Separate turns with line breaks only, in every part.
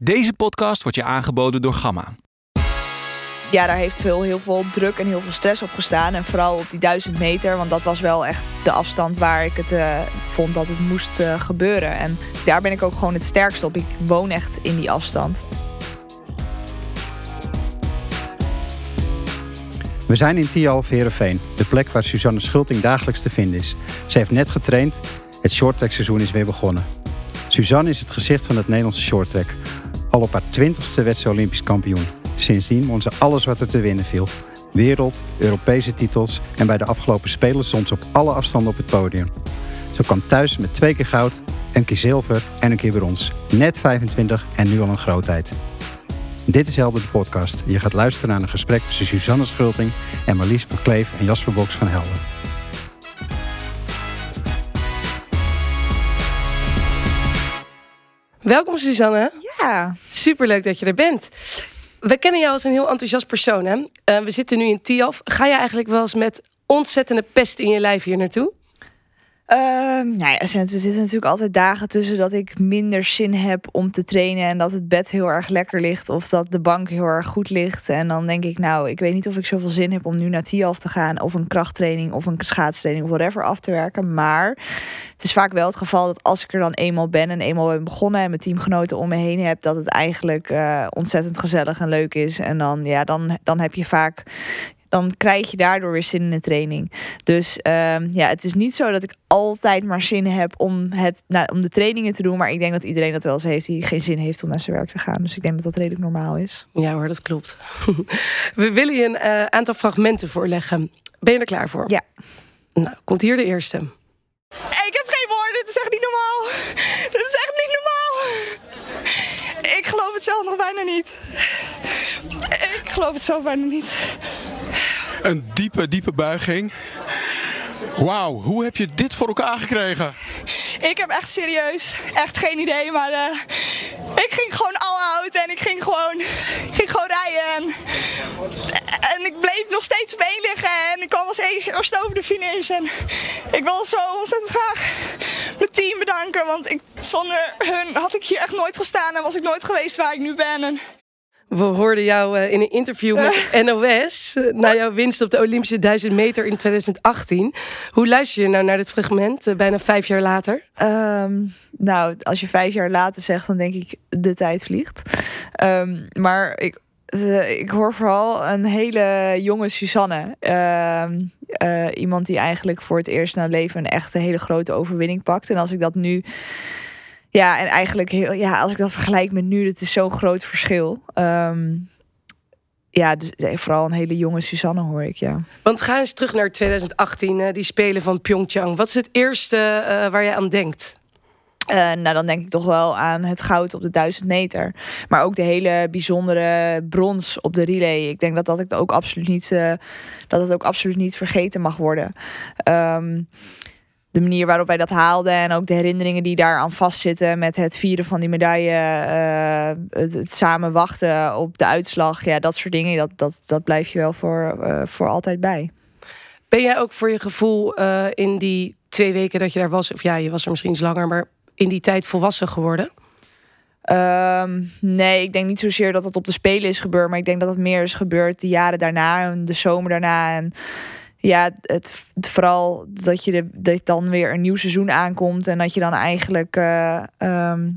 Deze podcast wordt je aangeboden door Gamma.
ja, daar heeft veel, heel veel druk en heel veel stress op gestaan. En vooral op die duizend meter, want dat was wel echt de afstand waar ik het eh, vond dat het moest eh, gebeuren. En daar ben ik ook gewoon het sterkst op. Ik woon echt in die afstand.
We zijn in Tialf Heerenveen, de plek waar Suzanne Schulting dagelijks te vinden is. Ze heeft net getraind, het shorttrack seizoen is weer begonnen. Suzanne is het gezicht van het Nederlandse shorttrack. Al op haar twintigste werd ze Olympisch kampioen. Sindsdien won ze alles wat er te winnen viel. Wereld, Europese titels en bij de afgelopen Spelen stond ze op alle afstanden op het podium. Ze kwam thuis met twee keer goud, een keer zilver en een keer brons. Net 25 en nu al een grootheid. Dit is Helder de podcast. Je gaat luisteren naar een gesprek tussen Suzanne Schulting en Marlies van Kleef en Jasper Boks van Helder.
Welkom Suzanne.
Ja,
Superleuk dat je er bent. We kennen jou als een heel enthousiast persoon. Hè? Eh, we zitten nu in Tiaf. Ga je eigenlijk wel eens met ontzettende pest in je lijf hier naartoe?
Ehm, nou ja, er er zitten natuurlijk altijd dagen tussen dat ik minder zin heb om te trainen en dat het bed heel erg lekker ligt of dat de bank heel erg goed ligt. En dan denk ik, nou, ik weet niet of ik zoveel zin heb om nu naar TIAF te gaan of een krachttraining of een schaatstraining of whatever af te werken. Maar het is vaak wel het geval dat als ik er dan eenmaal ben en eenmaal ben begonnen en mijn teamgenoten om me heen heb, dat het eigenlijk eh, ontzettend gezellig en leuk is. En dan, ja, dan, dan heb je vaak dan krijg je daardoor weer zin in de training. Dus ehm, ja, het is niet zo dat ik altijd maar zin heb om, het, nou, om de trainingen te doen. Maar ik denk dat iedereen dat wel eens heeft die geen zin heeft om naar zijn werk te gaan. Dus ik denk dat dat redelijk normaal is.
Ja hoor, dat klopt. we willen je een eh, aantal fragmenten voorleggen. Ben je er klaar voor?
Ja.
Nou, komt hier de eerste.
Ik heb geen woorden, dit is echt niet normaal. Dit is echt niet normaal. Ik geloof het zelf nog bijna niet. Ik geloof het zelf bijna niet.
Een diepe, diepe buiging. Wauw, hoe heb je dit voor elkaar gekregen?
Ik heb echt serieus, echt geen idee, maar eh, ik ging gewoon all out en ik ging gewoon, ik ging gewoon rijden. En, ik bleef nog steeds één liggen en ik kwam als eerste over de finish. En ik wil zo ontzettend graag mijn team bedanken, want ik, zonder hun had ik hier echt nooit gestaan en was ik nooit geweest waar ik nu ben. En,
We hoorden jou eh, in een interview met NOS eh, na jouw winst op de Olympische 1000 meter in 2018. Hoe luister je nou naar dit fragment, eh, bijna vijf jaar later?
Ehm, nou, als je vijf jaar later zegt, dan denk ik de tijd vliegt. Ehm, maar ik, ik hoor vooral een hele jonge Suzanne. Ehm, eh, iemand die eigenlijk voor het eerst in haar leven een echte hele grote overwinning pakt. En als ik dat nu. Ja, en eigenlijk heel, ja, als ik dat vergelijk met nu, dat is zo'n groot verschil. Ehm, ja, dus eh, vooral een hele jonge Suzanne hoor ik, ja.
Want ga eens terug naar 2018, eh, die Spelen van Pyeongchang. Wat is het eerste eh, waar je aan denkt?
Eh, nou, dan denk ik toch wel aan het goud op de 1000 meter. Maar ook de hele bijzondere brons op de relay. Ik denk dat dat ik ook absoluut niet, eh, dat het ook absoluut niet vergeten mag worden. Ehm, de manier waarop wij dat haalden en ook de herinneringen die daar aan vastzitten met het vieren van die medaille, eh, het, het samen wachten op de uitslag, ja, dat soort dingen, dat, dat, dat blijf je wel voor, eh, voor altijd bij.
Ben jij ook voor je gevoel eh, in die twee weken dat je daar was, of ja, je was er misschien iets langer, maar in die tijd volwassen geworden?
Ehm, nee, ik denk niet zozeer dat het op de Spelen is gebeurd, maar ik denk dat het meer is gebeurd de jaren daarna en de zomer daarna. En ja, het, vooral dat je dat dan weer een nieuw seizoen aankomt en dat je dan eigenlijk, eh, ehm,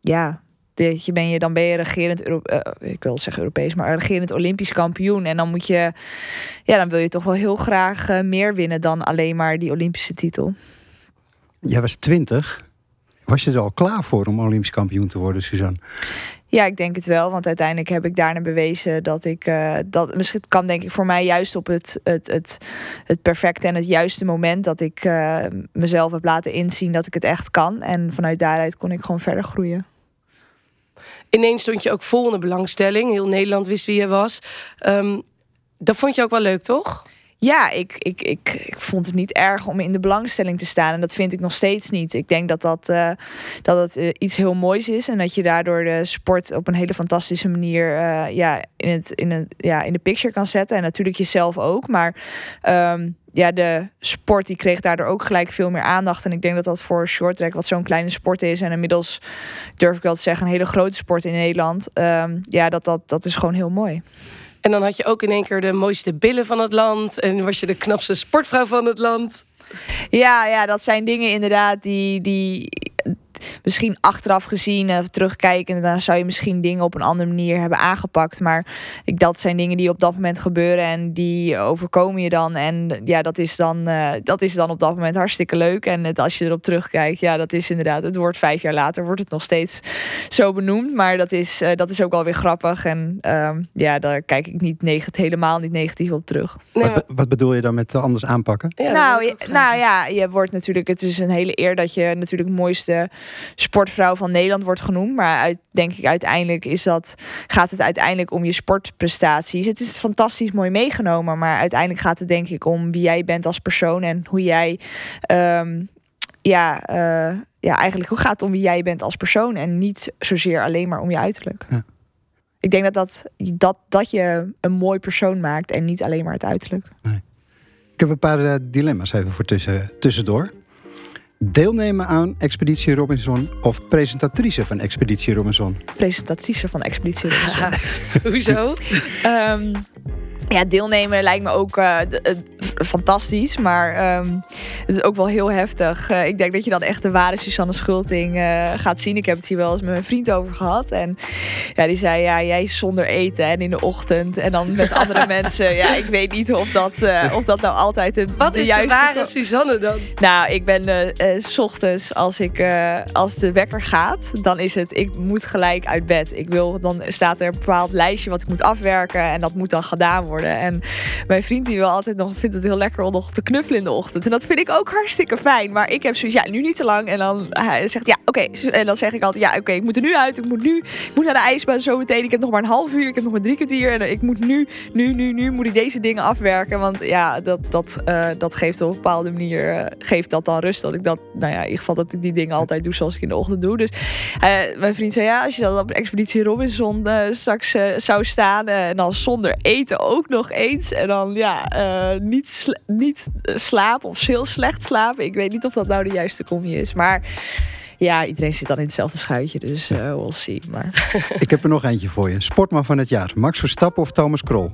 ja, je ben je, dan ben je regerend, Euro- eh, ik wil zeggen Europees, maar regerend Olympisch kampioen. En dan moet je, ja, dan wil je toch wel heel graag eh, meer winnen dan alleen maar die Olympische titel.
Jij was 20. Was je er al klaar voor om Olympisch kampioen te worden, Suzanne?
Ja, ik denk het wel. Want uiteindelijk heb ik daarna bewezen dat ik eh, dat misschien kan denk ik voor mij juist op het, het, het, het perfecte en het juiste moment dat ik eh, mezelf heb laten inzien dat ik het echt kan. En vanuit daaruit kon ik gewoon verder groeien.
Ineens stond je ook vol in de belangstelling. Heel Nederland wist wie je was. Ehm, dat vond je ook wel leuk, toch?
Ja, ik, ik, ik, ik vond het niet erg om in de belangstelling te staan. En dat vind ik nog steeds niet. Ik denk dat dat, eh, dat het eh, iets heel moois is. En dat je daardoor de sport op een hele fantastische manier eh, ja, in, het, in, het, ja, in de picture kan zetten. En natuurlijk jezelf ook. Maar ehm, ja, de sport die kreeg daardoor ook gelijk veel meer aandacht. En ik denk dat dat voor short track, wat zo'n kleine sport is... en inmiddels durf ik wel te zeggen, een hele grote sport in Nederland... ehm, ja, dat, dat, dat is gewoon heel mooi.
En dan had je ook in één keer de mooiste billen van het land. En was je de knapste sportvrouw van het land.
Ja, ja, dat zijn dingen inderdaad die, die misschien achteraf gezien of terugkijken, dan zou je misschien dingen op een andere manier hebben aangepakt. Maar ik, dat zijn dingen die op dat moment gebeuren en die overkomen je dan. En ja, dat is dan, eh, dat is dan op dat moment hartstikke leuk. En het, als je erop terugkijkt, ja, dat is inderdaad, het wordt vijf jaar later, wordt het nog steeds zo benoemd. Maar dat is, eh, dat is ook wel weer grappig. En ehm, ja, daar kijk ik niet negatief, helemaal niet negatief op terug.
Nee,
Wat,
maar-
be- wat bedoel je dan met eh, anders aanpakken?
ja,
nou, je- nou ja, je wordt natuurlijk, het is een hele eer dat je natuurlijk mooiste sportvrouw van Nederland wordt genoemd. Maar uit, denk ik, uiteindelijk is dat, gaat het uiteindelijk om je sportprestaties. Het is fantastisch mooi meegenomen, maar uiteindelijk gaat het denk ik om wie jij bent als persoon en hoe jij, ehm, ja, eh, ja, eigenlijk hoe gaat het om wie jij bent als persoon en niet zozeer alleen maar om je uiterlijk.
Ja.
Ik denk dat, dat, dat dat je een mooi persoon maakt en niet alleen maar het uiterlijk.
Ik heb een paar eh, dilemma's even voor tussen, tussendoor. Deelnemen aan Expeditie Robinson of presentatrice van Expeditie Robinson?
Presentatrice van Expeditie Robinson.
Hoezo?
Ehm, ja, deelnemen lijkt me ook eh, eh, fantastisch, maar ehm, het is ook wel heel heftig. Eh, ik denk dat je dan echt de ware Susanne Schulting gaat zien. Ik heb het hier wel eens met mijn vriend over gehad. En ja, die zei, ja, jij zonder eten en in de ochtend en dan met andere mensen. Ja, ik weet niet of dat, of dat nou altijd de,
Wat
de
is de ware Suzanne dan?
Nou, ik ben s ochtends als ik als de wekker gaat, dan is het ik moet gelijk uit bed. Ik wil dan staat er een bepaald lijstje wat ik moet afwerken en dat moet dan gedaan worden. En mijn vriend die wil altijd nog vindt het heel lekker om nog te knuffelen in de ochtend en dat vind ik ook hartstikke fijn. Maar ik heb zoiets ja nu niet te lang en dan hij zegt ja oké en dan zeg ik altijd ja oké ik moet er nu uit. Ik moet nu ik moet naar de ijsbaan zo meteen. Ik heb nog maar een half uur. Ik heb nog maar drie kwartier en ik moet nu nu nu nu moet ik deze dingen afwerken. Want ja dat dat eh, dat geeft op een bepaalde manier eh, geeft dat dan rust dat ik dat nou ja in ieder geval dat ik die dingen altijd doe zoals ik in de ochtend doe. Dus eh, mijn vriend zei ja als je dan op expeditie Robinson straks zou staan en dan zonder eten ook nog eens en dan ja eh, niet niet eh, slapen of heel slecht slapen. Ik weet niet of dat nou de juiste combi is, maar ja, iedereen zit dan in hetzelfde schuitje, dus eh we'll see. Maar
Ik heb er nog eentje voor je. Sportman van het jaar. Max Verstappen of Thomas Krol?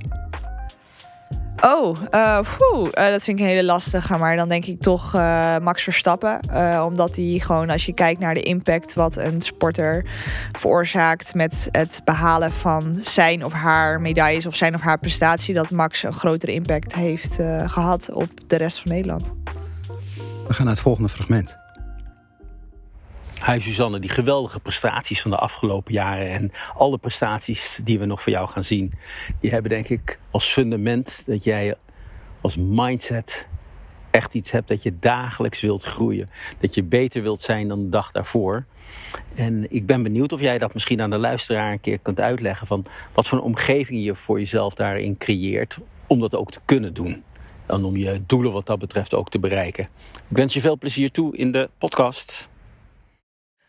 Oh, eh, eh, dat vind ik een hele lastige. Maar dan denk ik toch eh, Max Verstappen. Omdat hij gewoon, als je kijkt naar de impact wat een sporter veroorzaakt met het behalen van zijn of haar medailles of zijn of haar prestatie, dat Max een grotere impact heeft eh, gehad op de rest van Nederland.
We gaan naar het volgende fragment.
Hi Suzanne, die geweldige prestaties van de afgelopen jaren en alle prestaties die we nog van jou gaan zien, die hebben denk ik als fundament dat jij als mindset echt iets hebt dat je dagelijks wilt groeien. Dat je beter wilt zijn dan de dag daarvoor. En ik ben benieuwd of jij dat misschien aan de luisteraar een keer kunt uitleggen van wat voor een omgeving je voor jezelf daarin creëert om dat ook te kunnen doen. En om je doelen wat dat betreft ook te bereiken. Ik wens je veel plezier toe in de podcast.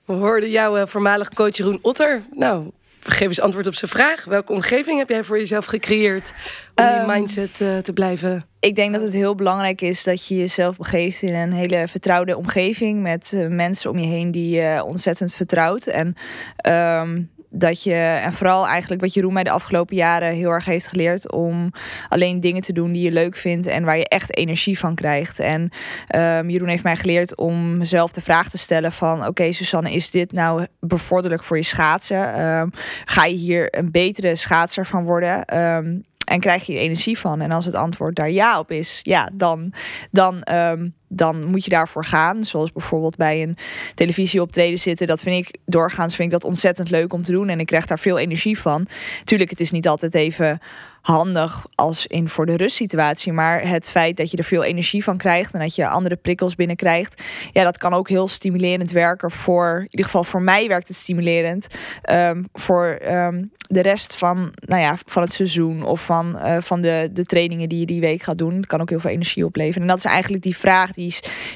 We hoorden jouw eh, voormalig coach Jeroen Otter. Nou, geef eens antwoord op zijn vraag. Welke omgeving heb jij voor jezelf gecreëerd om die
Ehm,
mindset eh, te blijven?
Ik denk dat het heel belangrijk is dat je jezelf begeeft in een hele vertrouwde omgeving met eh, mensen om je heen die je ontzettend vertrouwt. En ehm, dat je, en vooral eigenlijk wat Jeroen mij de afgelopen jaren heel erg heeft geleerd om alleen dingen te doen die je leuk vindt en waar je echt energie van krijgt. En ehm, Jeroen heeft mij geleerd om mezelf de vraag te stellen van oké Susanne, is dit nou bevorderlijk voor je schaatsen? Ehm, ga je hier een betere schaatser van worden? Ehm, en krijg je er energie van? En als het antwoord daar ja op is, ja, dan, dan, dan moet je daarvoor gaan. Zoals bijvoorbeeld bij een televisieoptreden zitten. Dat vind ik doorgaans vind ik dat ontzettend leuk om te doen. En ik krijg daar veel energie van. Tuurlijk, het is niet altijd even handig als in voor de rustsituatie. Maar het feit dat je er veel energie van krijgt en dat je andere prikkels binnenkrijgt, ja, dat kan ook heel stimulerend werken voor, in ieder geval voor mij werkt het stimulerend. Ehm, voor ehm, de rest van, nou ja, van het seizoen of van, uh, van de, de trainingen die je die week gaat doen. Het kan ook heel veel energie opleveren. En dat is eigenlijk die vraag die,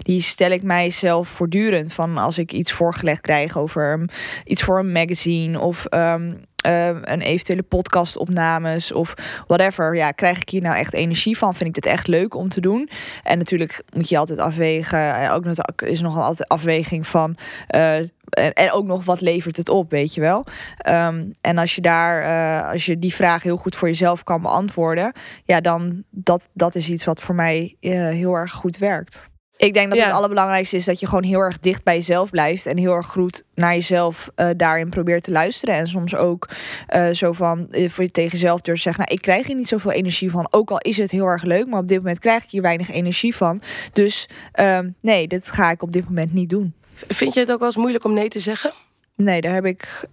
die stel ik mijzelf voortdurend. Van als ik iets voorgelegd krijg over iets voor een magazine of um, uh, een eventuele podcastopnames of whatever. Ja, krijg ik hier nou echt energie van? Vind ik dit echt leuk om te doen? En natuurlijk moet je altijd afwegen. Ook nog is nog altijd afweging van. Uh, en, ook nog wat levert het op, weet je wel. Um, en als je daar, uh, als je die vraag heel goed voor jezelf kan beantwoorden, ja, dan dat, dat is iets wat voor mij heel erg goed werkt. Ik denk dat ja. het allerbelangrijkste is dat je gewoon heel erg dicht bij jezelf blijft. En heel erg goed naar jezelf uh, daarin probeert te luisteren. En soms ook uh, zo van uh, voor je tegen jezelf durft zeggen. Nou, ik krijg hier niet zoveel energie van. Ook al is het heel erg leuk. Maar op dit moment krijg ik hier weinig energie van. Dus ehm, nee, dit ga ik op dit moment niet doen.
Vind je het ook wel eens moeilijk om nee te zeggen?
Nee, daar heb ik,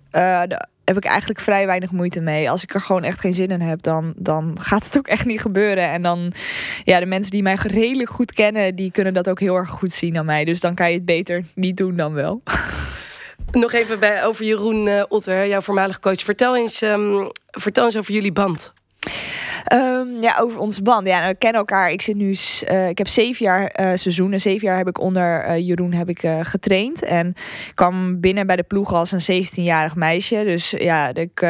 heb ik eigenlijk vrij weinig moeite mee. Als ik er gewoon echt geen zin in heb, dan, dan gaat het ook echt niet gebeuren. En dan, ja, de mensen die mij redelijk goed kennen, die kunnen dat ook heel erg goed zien aan mij. Dus dan kan je het beter niet doen dan wel.
Nog even bij, over Jeroen uh, Otter, jouw voormalige coach. Vertel eens, um, vertel eens over jullie band.
Um, ja, over onze band. Ja, nou, we kennen elkaar. Ik zit nu, uh, ik heb zeven jaar uh, seizoenen. Zeven jaar heb ik onder uh, Jeroen heb ik, getraind. En kwam binnen bij de ploeg als een 17-jarig meisje. Dus ja, ik,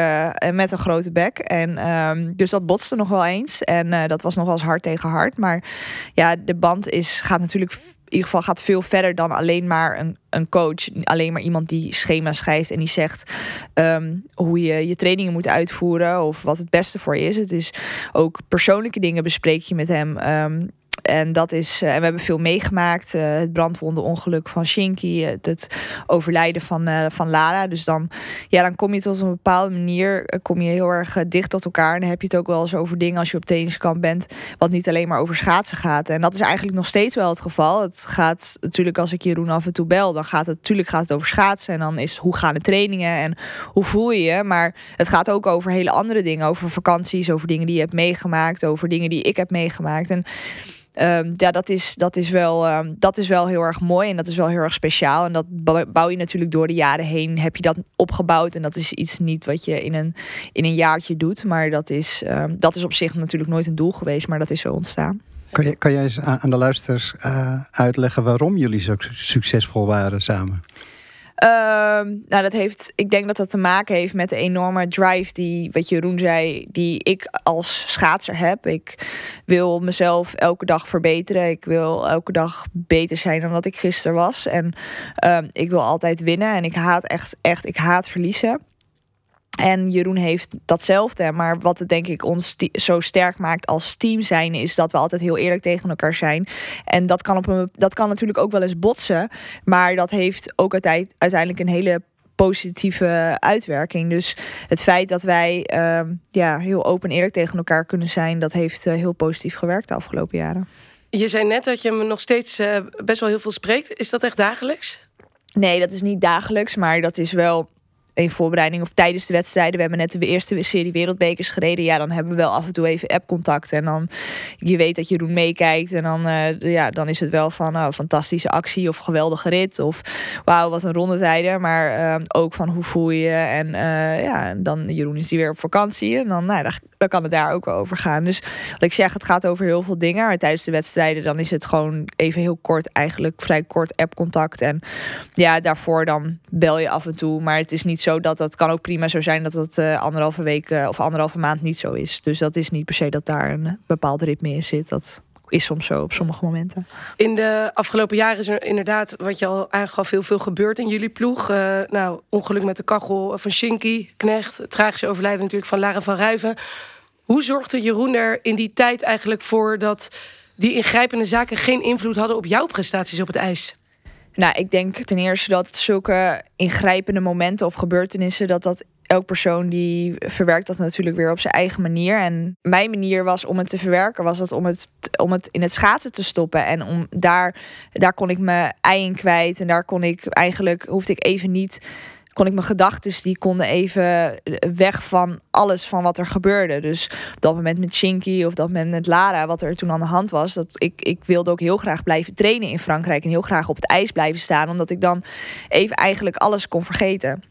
met een grote bek. En um, dus dat botste nog wel eens. En dat was nog wel eens hard tegen hard. Maar ja, de band is, gaat natuurlijk in ieder geval gaat veel verder dan alleen maar een, een coach. Alleen maar iemand die schema schrijft en die zegt um, hoe je je trainingen moet uitvoeren of wat het beste voor je is. Het is ook persoonlijke dingen bespreek je met hem. Um, en dat is, uh, en we hebben veel meegemaakt. Uh, het brandwondenongeluk van Shinky, het, overlijden van, uh, van Lara. Dus dan, ja, dan kom je tot een bepaalde manier, kom je heel erg dicht tot elkaar. En dan heb je het ook wel eens over dingen als je op trainingskamp bent, wat niet alleen maar over schaatsen gaat. En dat is eigenlijk nog steeds wel het geval. Het gaat natuurlijk, als ik Jeroen af en toe bel, dan gaat het natuurlijk gaat het over schaatsen. En dan is hoe gaan de trainingen en hoe voel je je. Maar het gaat ook over hele andere dingen, over vakanties, over dingen die je hebt meegemaakt, over dingen die ik heb meegemaakt. En Um, ja, dat is, dat, is wel, um, dat is wel heel erg mooi en dat is wel heel erg speciaal. En dat bouw je natuurlijk door de jaren heen, heb je dat opgebouwd. En dat is iets niet wat je in een, in een jaartje doet. Maar dat is, um, dat is op zich natuurlijk nooit een doel geweest, maar dat is zo ontstaan.
Kan, je, kan jij eens aan de luisteraars uh, uitleggen waarom jullie zo succesvol waren samen?
Um, nou, dat heeft, ik denk dat dat te maken heeft met de enorme drive die, wat Jeroen zei, die ik als schaatser heb. Ik wil mezelf elke dag verbeteren. Ik wil elke dag beter zijn dan wat ik gisteren was. En um, ik wil altijd winnen. En ik haat echt, echt, ik haat verliezen. En Jeroen heeft datzelfde. Maar wat het denk ik ons zo sterk maakt als team zijn, is dat we altijd heel eerlijk tegen elkaar zijn. En dat kan, op een, dat kan natuurlijk ook wel eens botsen. Maar dat heeft ook uiteindelijk een hele positieve uitwerking. Dus het feit dat wij uh, ja, heel open en eerlijk tegen elkaar kunnen zijn, dat heeft uh, heel positief gewerkt de afgelopen jaren.
Je zei net dat je me nog steeds uh, best wel heel veel spreekt. Is dat echt dagelijks?
Nee, dat is niet dagelijks, maar dat is wel in voorbereiding of tijdens de wedstrijden. We hebben net de eerste serie wereldbekers gereden. Ja, dan hebben we wel af en toe even app-contact. En dan je weet dat Jeroen meekijkt. En dan, uh, ja, dan is het wel van oh, fantastische actie of geweldige rit. Of wauw, wat een rondetijden. Maar uh, ook van hoe voel je. En uh, ja, dan Jeroen is die weer op vakantie. En dan, nou, dan, dan kan het daar ook wel over gaan. Dus wat ik zeg, het gaat over heel veel dingen. Maar tijdens de wedstrijden dan is het gewoon even heel kort, eigenlijk vrij kort app-contact. En ja, daarvoor dan bel je af en toe. Maar het is niet zo dat dat kan ook prima zo zijn dat het uh, anderhalve week uh, of anderhalve maand niet zo is. Dus dat is niet per se dat daar een bepaald ritme in zit. Dat is soms zo op sommige momenten.
In de afgelopen jaren is er inderdaad, wat je al aangaf, heel veel gebeurd in jullie ploeg. Nou, ongeluk met de kachel van Shinky, Knecht, tragische overlijden natuurlijk van Lara van Ruiven. Hoe zorgde Jeroen er in die tijd eigenlijk voor dat die ingrijpende zaken geen invloed hadden op jouw prestaties op het ijs?
Nou, ik denk ten eerste dat zulke ingrijpende momenten of gebeurtenissen, dat dat elk persoon die verwerkt dat natuurlijk weer op zijn eigen manier. En mijn manier was om het te verwerken, was het om het, om het in het schaatsen te stoppen. En om daar, daar kon ik mijn ei in kwijt. En daar kon ik eigenlijk, hoefde ik even niet kon ik mijn gedachten, die konden even weg van alles van wat er gebeurde. Dus op dat moment met Shinky of dat moment met Lara, wat er toen aan de hand was, dat ik, ik wilde ook heel graag blijven trainen in Frankrijk en heel graag op het ijs blijven staan, omdat ik dan even eigenlijk alles kon vergeten.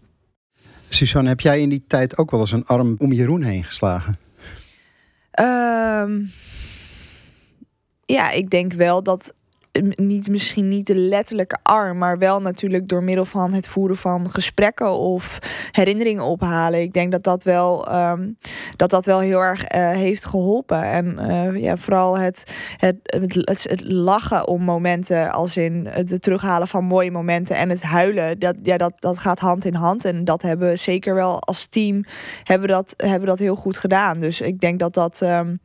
Suzanne, heb jij in die tijd ook wel eens een arm om Jeroen heen geslagen?
Ehm, ja, ik denk wel dat niet, misschien niet de letterlijke arm, maar wel natuurlijk door middel van het voeren van gesprekken of herinneringen ophalen. Ik denk dat dat wel, ehm, dat dat wel heel erg uh, heeft geholpen. En uh, ja, vooral het, het, het, lachen om momenten, als in het terughalen van mooie momenten en het huilen, dat, ja, dat, dat gaat hand in hand. En dat hebben we zeker wel als team hebben dat, hebben dat heel goed gedaan. Dus ik denk dat dat. Um,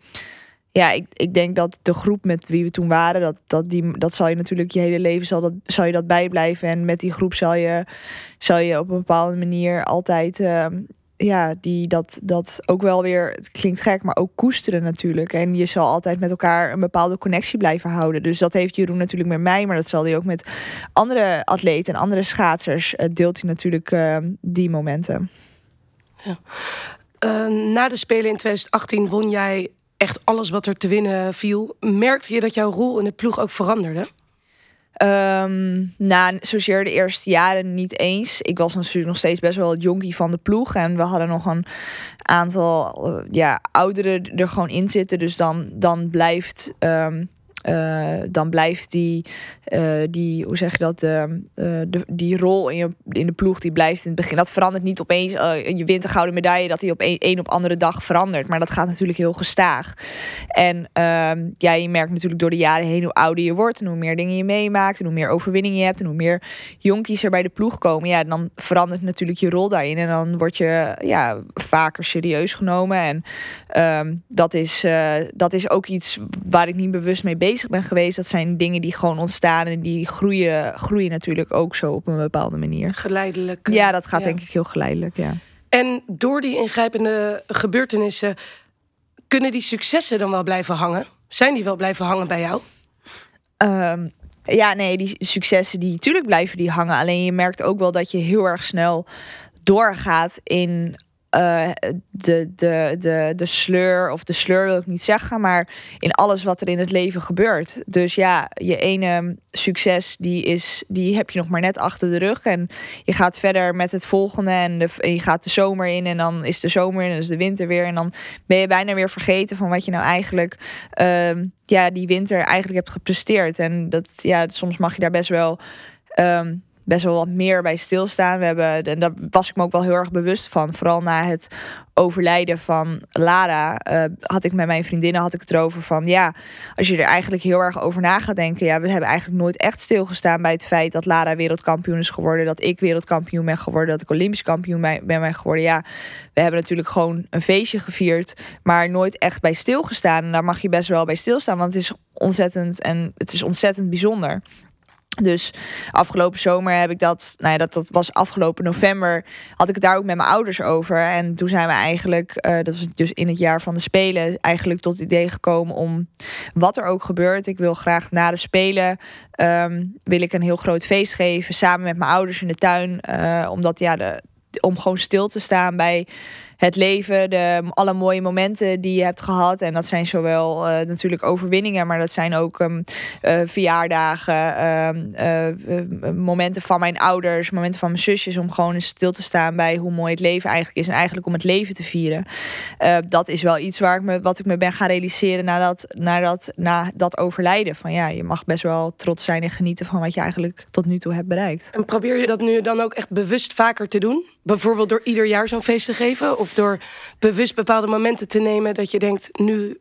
ja, ik, ik denk dat de groep met wie we toen waren, dat, dat, die, dat zal je natuurlijk je hele leven zal dat, zal je dat bijblijven. En met die groep zal je, zal je op een bepaalde manier altijd uh, ja, die dat, dat ook wel weer, het klinkt gek, maar ook koesteren natuurlijk. En je zal altijd met elkaar een bepaalde connectie blijven houden. Dus dat heeft Jeroen natuurlijk met mij, maar dat zal hij ook met andere atleten en andere schaatsers. Uh, deelt hij natuurlijk uh, die momenten.
Ja. Uh, na de Spelen in 2018 won jij echt alles wat er te winnen viel. Merkte je dat jouw rol in de ploeg ook veranderde?
Um, nou, zozeer de eerste jaren niet eens. Ik was natuurlijk nog steeds best wel het jonkie van de ploeg. En we hadden nog een aantal uh, ja, ouderen er gewoon in zitten. Dus dan, dan blijft... Um, uh, dan blijft die, uh, die, hoe zeg je dat, uh, de, die rol in, je, in de ploeg, die blijft in het begin. Dat verandert niet opeens, je wint een gouden medaille, dat die op een, een op andere dag verandert. Maar dat gaat natuurlijk heel gestaag. En ehm, ja, merkt natuurlijk door de jaren heen hoe ouder je wordt en hoe meer dingen je meemaakt en hoe meer overwinningen je hebt en hoe meer jonkies er bij de ploeg komen. Ja, dan verandert natuurlijk je rol daarin en dan word je ja, vaker serieus genomen. En um, dat, is, dat is ook iets waar ik niet bewust mee bezig bezig ben geweest. Dat zijn dingen die gewoon ontstaan en die groeien, groeien natuurlijk ook zo op een bepaalde manier.
Geleidelijk.
Ja, dat gaat denk ik heel geleidelijk, ja.
En door die ingrijpende gebeurtenissen, kunnen die successen dan wel blijven hangen? Zijn die wel blijven hangen bij jou?
Um, ja, nee, die successen die natuurlijk blijven die hangen. Alleen je merkt ook wel dat je heel erg snel doorgaat in uh, de, de, de, de sleur, of de sleur wil ik niet zeggen, maar in alles wat er in het leven gebeurt. Dus ja, je ene succes, die, is, die heb je nog maar net achter de rug. En je gaat verder met het volgende en, je gaat de zomer in en dan is de zomer en is de winter weer. En dan ben je bijna weer vergeten van wat je nou eigenlijk uh, ja, die winter eigenlijk hebt gepresteerd. En dat, ja, soms mag je daar best wel. Um, best wel wat meer bij stilstaan. We hebben, en daar was ik me ook wel heel erg bewust van. Vooral na het overlijden van Lara uh, had ik met mijn vriendinnen had ik het erover van ja, als je er eigenlijk heel erg over na gaat denken, ja, we hebben eigenlijk nooit echt stilgestaan bij het feit dat Lara wereldkampioen is geworden, dat ik wereldkampioen ben geworden, dat ik Olympisch kampioen ben, ben geworden. Ja, we hebben natuurlijk gewoon een feestje gevierd, maar nooit echt bij stilgestaan. En daar mag je best wel bij stilstaan, want het is ontzettend en het is ontzettend bijzonder. Dus afgelopen zomer heb ik dat, nou ja, dat, dat was afgelopen november, had ik het daar ook met mijn ouders over. En toen zijn we eigenlijk, uh, dat was dus in het jaar van de Spelen, eigenlijk tot het idee gekomen om wat er ook gebeurt. Ik wil graag na de Spelen, um, wil ik een heel groot feest geven samen met mijn ouders in de tuin. Uh, omdat ja, de, om gewoon stil te staan bij het leven, de, alle mooie momenten die je hebt gehad. En dat zijn zowel uh, natuurlijk overwinningen, maar dat zijn ook um, verjaardagen, uh, momenten van mijn ouders, momenten van mijn zusjes. Om gewoon eens stil te staan bij hoe mooi het leven eigenlijk is. En eigenlijk om het leven te vieren. dat is wel iets waar ik me, wat ik me ben gaan realiseren nadat, nadat, na dat overlijden. Van ja, je mag best wel trots zijn en genieten van wat je eigenlijk tot nu toe hebt bereikt.
En probeer je dat nu dan ook echt bewust vaker te doen? Bijvoorbeeld door ieder jaar zo'n feest te geven? Of door bewust bepaalde momenten te nemen dat je denkt, nu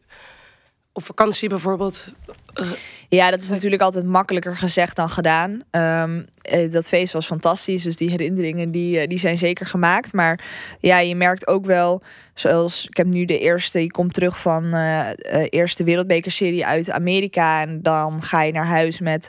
op vakantie bijvoorbeeld.
Uh, ja, dat is natuurlijk altijd makkelijker gezegd dan gedaan. Um, dat feest was fantastisch, dus die herinneringen die, die zijn zeker gemaakt. Maar ja, je merkt ook wel, zoals ik heb nu de eerste, je komt terug van uh, eerste wereldbekerserie uit Amerika en dan ga je naar huis met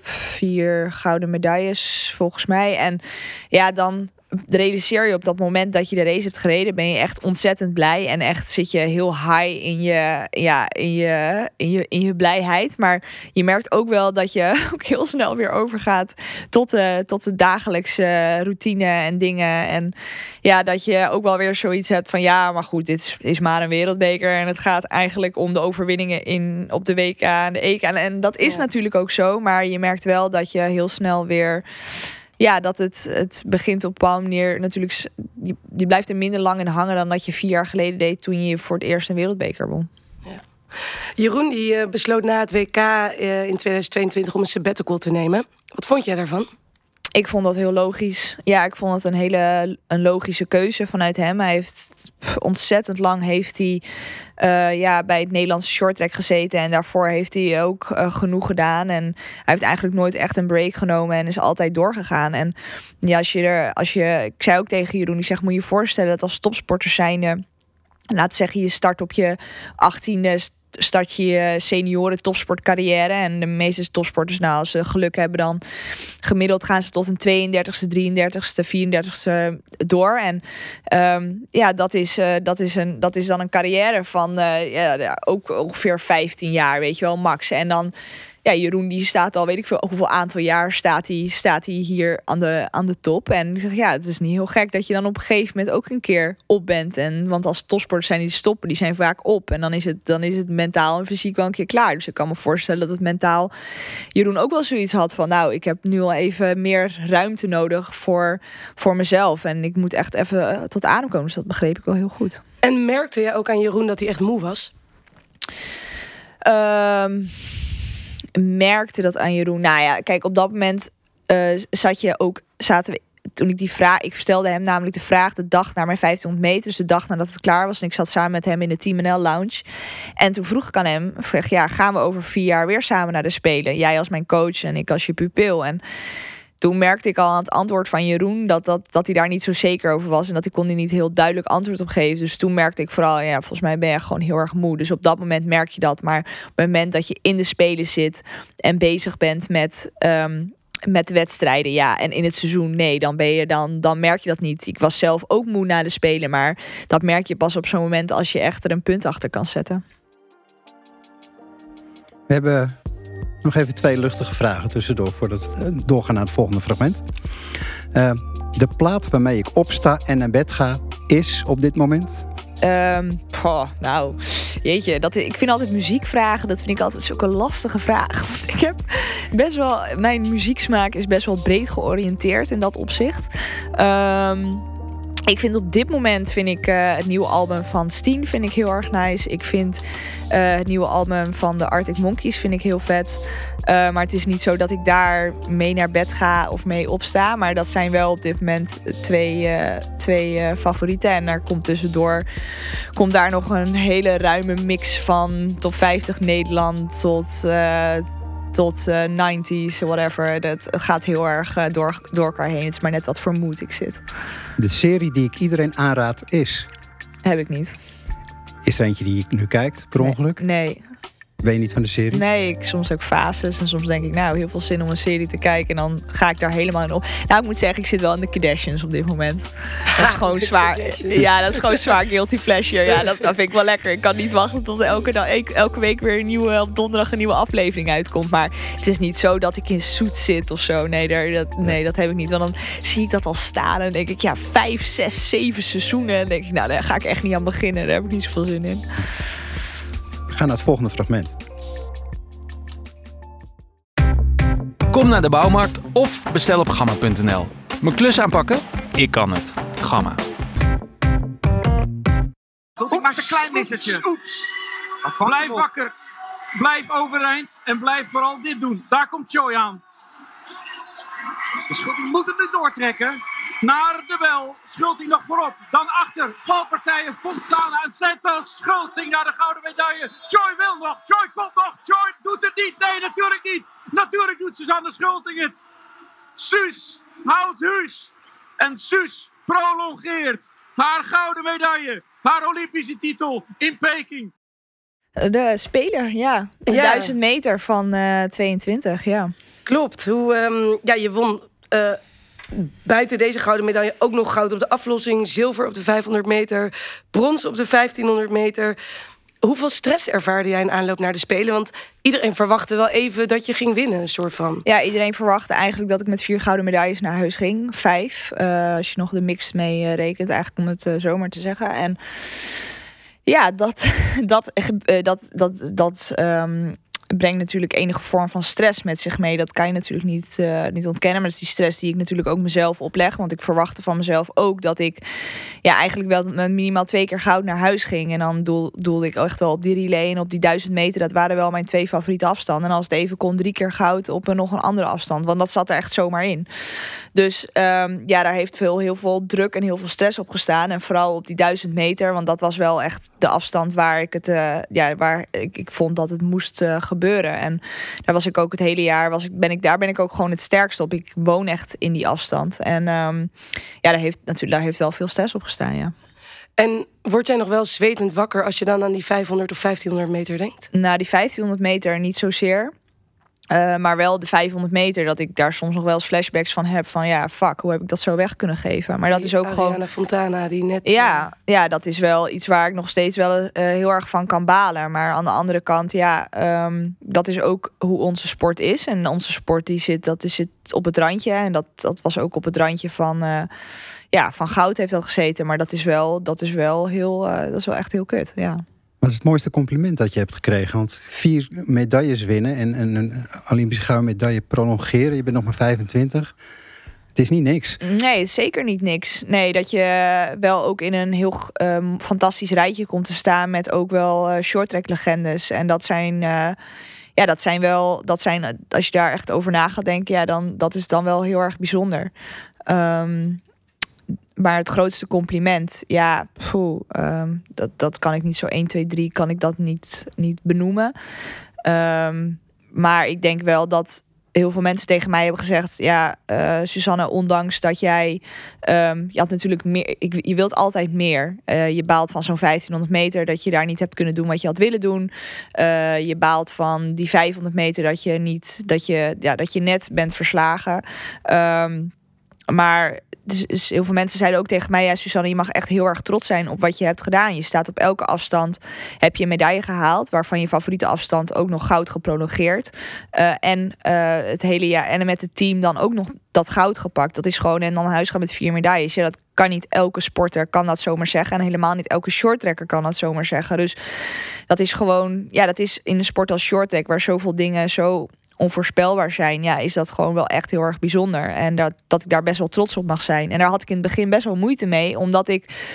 vier gouden medailles volgens mij. En ja, dan realiseer je op dat moment dat je de race hebt gereden, ben je echt ontzettend blij. En echt zit je heel high in je, ja, in je, in je, in je blijheid. Maar je merkt ook wel dat je ook heel snel weer overgaat tot de, tot de dagelijkse routine en dingen. En ja, dat je ook wel weer zoiets hebt van ja, maar goed, dit is, is maar een wereldbeker. En het gaat eigenlijk om de overwinningen in, op de WK en de EK. En, en dat is
Ja.
natuurlijk ook zo. Maar je merkt wel dat je heel snel weer ja, dat het, het begint op een bepaalde manier natuurlijk. Je, je blijft er minder lang in hangen dan dat je vier jaar geleden deed toen je voor het eerst een wereldbeker won.
Jeroen die eh, besloot na het WK eh, in 2022 om een sabbatical te nemen. Wat vond jij daarvan?
Ik vond dat heel logisch. Ja, ik vond het een hele een logische keuze vanuit hem. Hij heeft ontzettend lang heeft hij eh, ja, bij het Nederlandse shorttrack gezeten. En daarvoor heeft hij ook eh, genoeg gedaan. En hij heeft eigenlijk nooit echt een break genomen en is altijd doorgegaan. En ja, als je er, als je, ik zei ook tegen Jeroen, ik zeg, moet je je voorstellen dat als topsporter zijnde, laat zeggen, je start op je 18e start je je senioren topsportcarrière. En de meeste topsporters, nou, als ze geluk hebben, dan gemiddeld gaan ze tot een 32e, 33e, 34e door. En ehm, ja, dat is, eh, dat, is een, dat is dan een carrière van eh, ja, ja, ook ongeveer 15 jaar, weet je wel, max. En dan, ja, Jeroen die staat al, weet ik veel, hoeveel aantal jaar staat hij, staat hij hier aan de, aan de top. En ik zeg, ja, het is niet heel gek dat je dan op een gegeven moment ook een keer op bent. En, want als topsporters zijn die stoppen, die zijn vaak op. En dan is, het, dan is het mentaal en fysiek wel een keer klaar. Dus ik kan me voorstellen dat het mentaal Jeroen ook wel zoiets had van, nou, ik heb nu al even meer ruimte nodig voor, voor mezelf. En ik moet echt even eh, tot adem komen. Dus dat begreep ik wel heel goed.
En merkte jij ook aan Jeroen dat hij echt moe was?
Ehm, merkte dat aan Jeroen. Nou ja, kijk, op dat moment eh, zat je ook, zaten we. Toen ik die vraag, ik stelde hem namelijk de vraag de dag na mijn 1500 meter, dus de dag nadat het klaar was. En ik zat samen met hem in de Team NL lounge. En toen vroeg ik aan hem, zeg, ja, gaan we over vier jaar weer samen naar de Spelen? Jij als mijn coach en ik als je pupil. En toen merkte ik al aan het antwoord van Jeroen dat, dat, dat hij daar niet zo zeker over was. En dat ik kon er niet heel duidelijk antwoord op geven. Dus toen merkte ik vooral, ja, volgens mij ben je gewoon heel erg moe. Dus op dat moment merk je dat. Maar op het moment dat je in de Spelen zit en bezig bent met, ehm, met de wedstrijden, ja, en in het seizoen, nee, dan, ben je, dan, dan merk je dat niet. Ik was zelf ook moe na de Spelen, maar dat merk je pas op zo'n moment als je echt er een punt achter kan zetten.
We hebben nog even twee luchtige vragen tussendoor voordat we doorgaan naar het volgende fragment. Eh, de plaat waarmee ik opsta en naar bed ga is op dit moment.
Ehm, poh, nou, jeetje, dat, ik vind altijd muziekvragen, dat vind ik altijd zulke lastige vragen. Want ik heb best wel, mijn muzieksmaak is best wel breed georiënteerd in dat opzicht. Ehm, ik vind op dit moment vind ik eh, het nieuwe album van Steen vind ik heel erg nice. Ik vind eh, het nieuwe album van de Arctic Monkeys vind ik heel vet. Eh, maar het is niet zo dat ik daar mee naar bed ga of mee opsta. Maar dat zijn wel op dit moment twee, twee favorieten. En daar komt tussendoor komt daar nog een hele ruime mix van top 50 Nederland tot, tot eh, 90s, whatever. Dat gaat heel erg eh, door, door elkaar heen. Het is maar net wat vermoed ik zit.
De serie die ik iedereen aanraad is.
Heb ik niet.
Is er eentje die je nu kijkt, per ongeluk?
Nee.
Ben je niet van de serie?
Nee, ik, soms ook fases. En soms denk ik, nou, heel veel zin om een serie te kijken. En dan ga ik daar helemaal in op. Nou, ik moet zeggen, ik zit wel in de Kardashians op dit moment. Dat is gewoon zwaar. Ja, dat is gewoon zwaar guilty pleasure. Ja, dat, dat vind ik wel lekker. Ik kan niet wachten tot elke, dag, elke week weer een nieuwe, op donderdag een nieuwe aflevering uitkomt. Maar het is niet zo dat ik in zoet zit of zo. Nee, daar, dat, nee, dat heb ik niet. Want dan zie ik dat al staan. En denk ik, ja, vijf, zes, zeven seizoenen. En dan denk ik, nou, daar ga ik echt niet aan beginnen. Daar heb ik niet zoveel zin in.
We gaan naar het volgende fragment.
Kom naar de bouwmarkt of bestel op gamma.nl. Mijn klus aanpakken? Ik kan het. Gamma.
Ik maak een klein missertje. Blijf wakker. Blijf overeind. En blijf vooral dit doen. Daar komt Joy aan. Je moet hem nu doortrekken. Naar de bel. Schulting nog voorop. Dan achter. Valpartijen. Fontana en Santos. Schulting naar de gouden medaille. Joy wil nog. Joy komt nog. Joy doet het niet. Nee, natuurlijk niet. Natuurlijk doet Suzanne Schulting het. Suus houdt huis. En Suus prolongeert haar gouden medaille. Haar Olympische titel in Peking.
De speler, ja. De
Ja.
1000 meter van eh 22, ja.
Klopt. Hoe, ehm, ja, je won eh, buiten deze gouden medaille ook nog goud op de aflossing, zilver op de 500 meter, brons op de 1500 meter. Hoeveel stress ervaarde jij in aanloop naar de Spelen? Want iedereen verwachtte wel even dat je ging winnen, een soort van.
Ja, iedereen verwachtte eigenlijk dat ik met vier gouden medailles naar huis ging. Vijf, uh, als je nog de mix mee uh, rekent, eigenlijk om het uh, zomaar te zeggen. En ja, dat, dat, dat, dat, dat um, brengt natuurlijk enige vorm van stress met zich mee. Dat kan je natuurlijk niet, uh, niet ontkennen. Maar dat is die stress die ik natuurlijk ook mezelf opleg. Want ik verwachtte van mezelf ook dat ik ja, eigenlijk wel minimaal twee keer goud naar huis ging. En dan doel, doelde ik echt wel op die relay en op die duizend meter. Dat waren wel mijn twee favoriete afstanden. En als het even kon, drie keer goud op een, nog een andere afstand. Want dat zat er echt zomaar in. Dus um, ja, daar heeft veel, heel veel druk en heel veel stress op gestaan. En vooral op die duizend meter. Want dat was wel echt de afstand waar ik het, uh, ja, waar ik, ik vond dat het moest uh, gebeuren. En daar was ik ook het hele jaar, was ik, ben ik, daar ben ik ook gewoon het sterkst op. Ik woon echt in die afstand. En um, ja, daar heeft natuurlijk daar heeft wel veel stress op gestaan, ja.
En word jij nog wel zwetend wakker als je dan aan die 500 of 1500 meter denkt?
Nou, die 1500 meter niet zozeer. Uh, maar wel de 500 meter, dat ik daar soms nog wel eens flashbacks van heb. Van ja, fuck, hoe heb ik dat zo weg kunnen geven? Maar dat is ook
Ariana
gewoon.
Fontana, die net.
Ja, ja, dat is wel iets waar ik nog steeds wel uh, heel erg van kan balen. Maar aan de andere kant, ja, um, dat is ook hoe onze sport is. En onze sport die zit, dat is zit op het randje. En dat, dat was ook op het randje van. Uh, ja, van goud heeft dat gezeten. Maar dat is wel, dat is wel heel. dat is wel echt heel kut. Ja.
Wat is het mooiste compliment dat je hebt gekregen? Want vier medailles winnen en, en een Olympische gouden medaille prolongeren. Je bent nog maar 25. Het is niet niks.
Nee, zeker niet niks. Nee, dat je wel ook in een heel um, fantastisch rijtje komt te staan met ook wel uh, shorttrack legendes. En dat zijn, uh, ja, dat zijn wel, dat zijn, als je daar echt over na gaat denken, ja, dan dat is dan wel heel erg bijzonder. Um, maar het grootste compliment, ja, poeh, um, dat, dat kan ik niet zo 1, 2, 3, kan ik dat niet, niet benoemen. Um, maar ik denk wel dat heel veel mensen tegen mij hebben gezegd: Ja, uh, Susanne, ondanks dat jij. Um, je had natuurlijk meer. Je wilt altijd meer. Uh, je baalt van zo'n 1500 meter dat je daar niet hebt kunnen doen wat je had willen doen. Uh, je baalt van die 500 meter dat je niet. Dat je, ja, dat je net bent verslagen. Maar dus, heel veel mensen zeiden ook tegen mij: Ja, Susanne, je mag echt heel erg trots zijn op wat je hebt gedaan. Je staat op elke afstand, heb je een medaille gehaald, waarvan je favoriete afstand ook nog goud geprolongeerd. Uh, en uh, het hele jaar en met het team dan ook nog dat goud gepakt. Dat is gewoon en dan huis gaan met vier medailles. Ja, dat kan niet elke sporter kan dat zomaar zeggen. En helemaal niet elke shorttrekker kan dat zomaar zeggen. Dus dat is gewoon, ja, dat is in een sport als shorttrack, waar zoveel dingen zo onvoorspelbaar zijn, ja, is dat gewoon wel echt heel erg bijzonder. En dat, dat ik daar best wel trots op mag zijn. En daar had ik in het begin best wel moeite mee, omdat ik.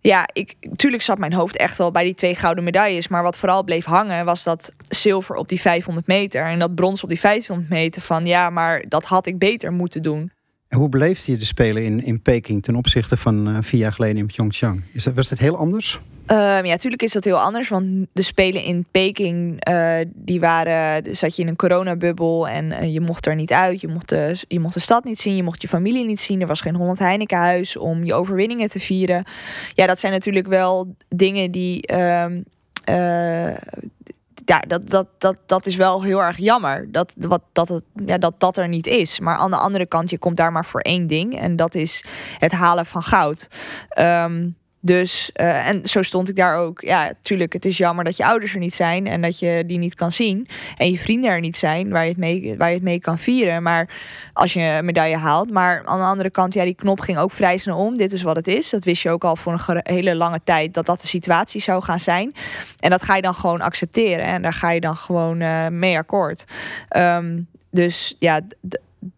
Ja, ik, natuurlijk zat mijn hoofd echt wel bij die twee gouden medailles. Maar wat vooral bleef hangen, was dat zilver op die 500 meter. En dat brons op die 500 meter. Van ja, maar dat had ik beter moeten doen.
Hoe beleefde je de Spelen in, in Peking ten opzichte van uh, vier jaar geleden in Pyeongchang? Is dat, was dat heel anders?
Um, ja, natuurlijk is dat heel anders. Want de Spelen in Peking, uh, die waren, zat je in een coronabubbel en uh, je mocht er niet uit. Je mocht, de, je mocht de stad niet zien, je mocht je familie niet zien. Er was geen Holland Heinekenhuis om je overwinningen te vieren. Ja, dat zijn natuurlijk wel dingen die... Um, ja, dat, dat, dat, dat is wel heel erg jammer dat, wat, dat, het, ja, dat dat er niet is. Maar aan de andere kant, je komt daar maar voor één ding. En dat is het halen van goud. Um, dus, uh, en zo stond ik daar ook. Ja, tuurlijk, het is jammer dat je ouders er niet zijn en dat je die niet kan zien. En je vrienden er niet zijn waar je het mee, waar je het mee kan vieren. Maar als je een medaille haalt. Maar aan de andere kant, ja, die knop ging ook vrij snel om. Dit is wat het is. Dat wist je ook al voor een hele lange tijd dat dat de situatie zou gaan zijn. En dat ga je dan gewoon accepteren. En daar ga je dan gewoon uh, mee akkoord. Um, dus ja,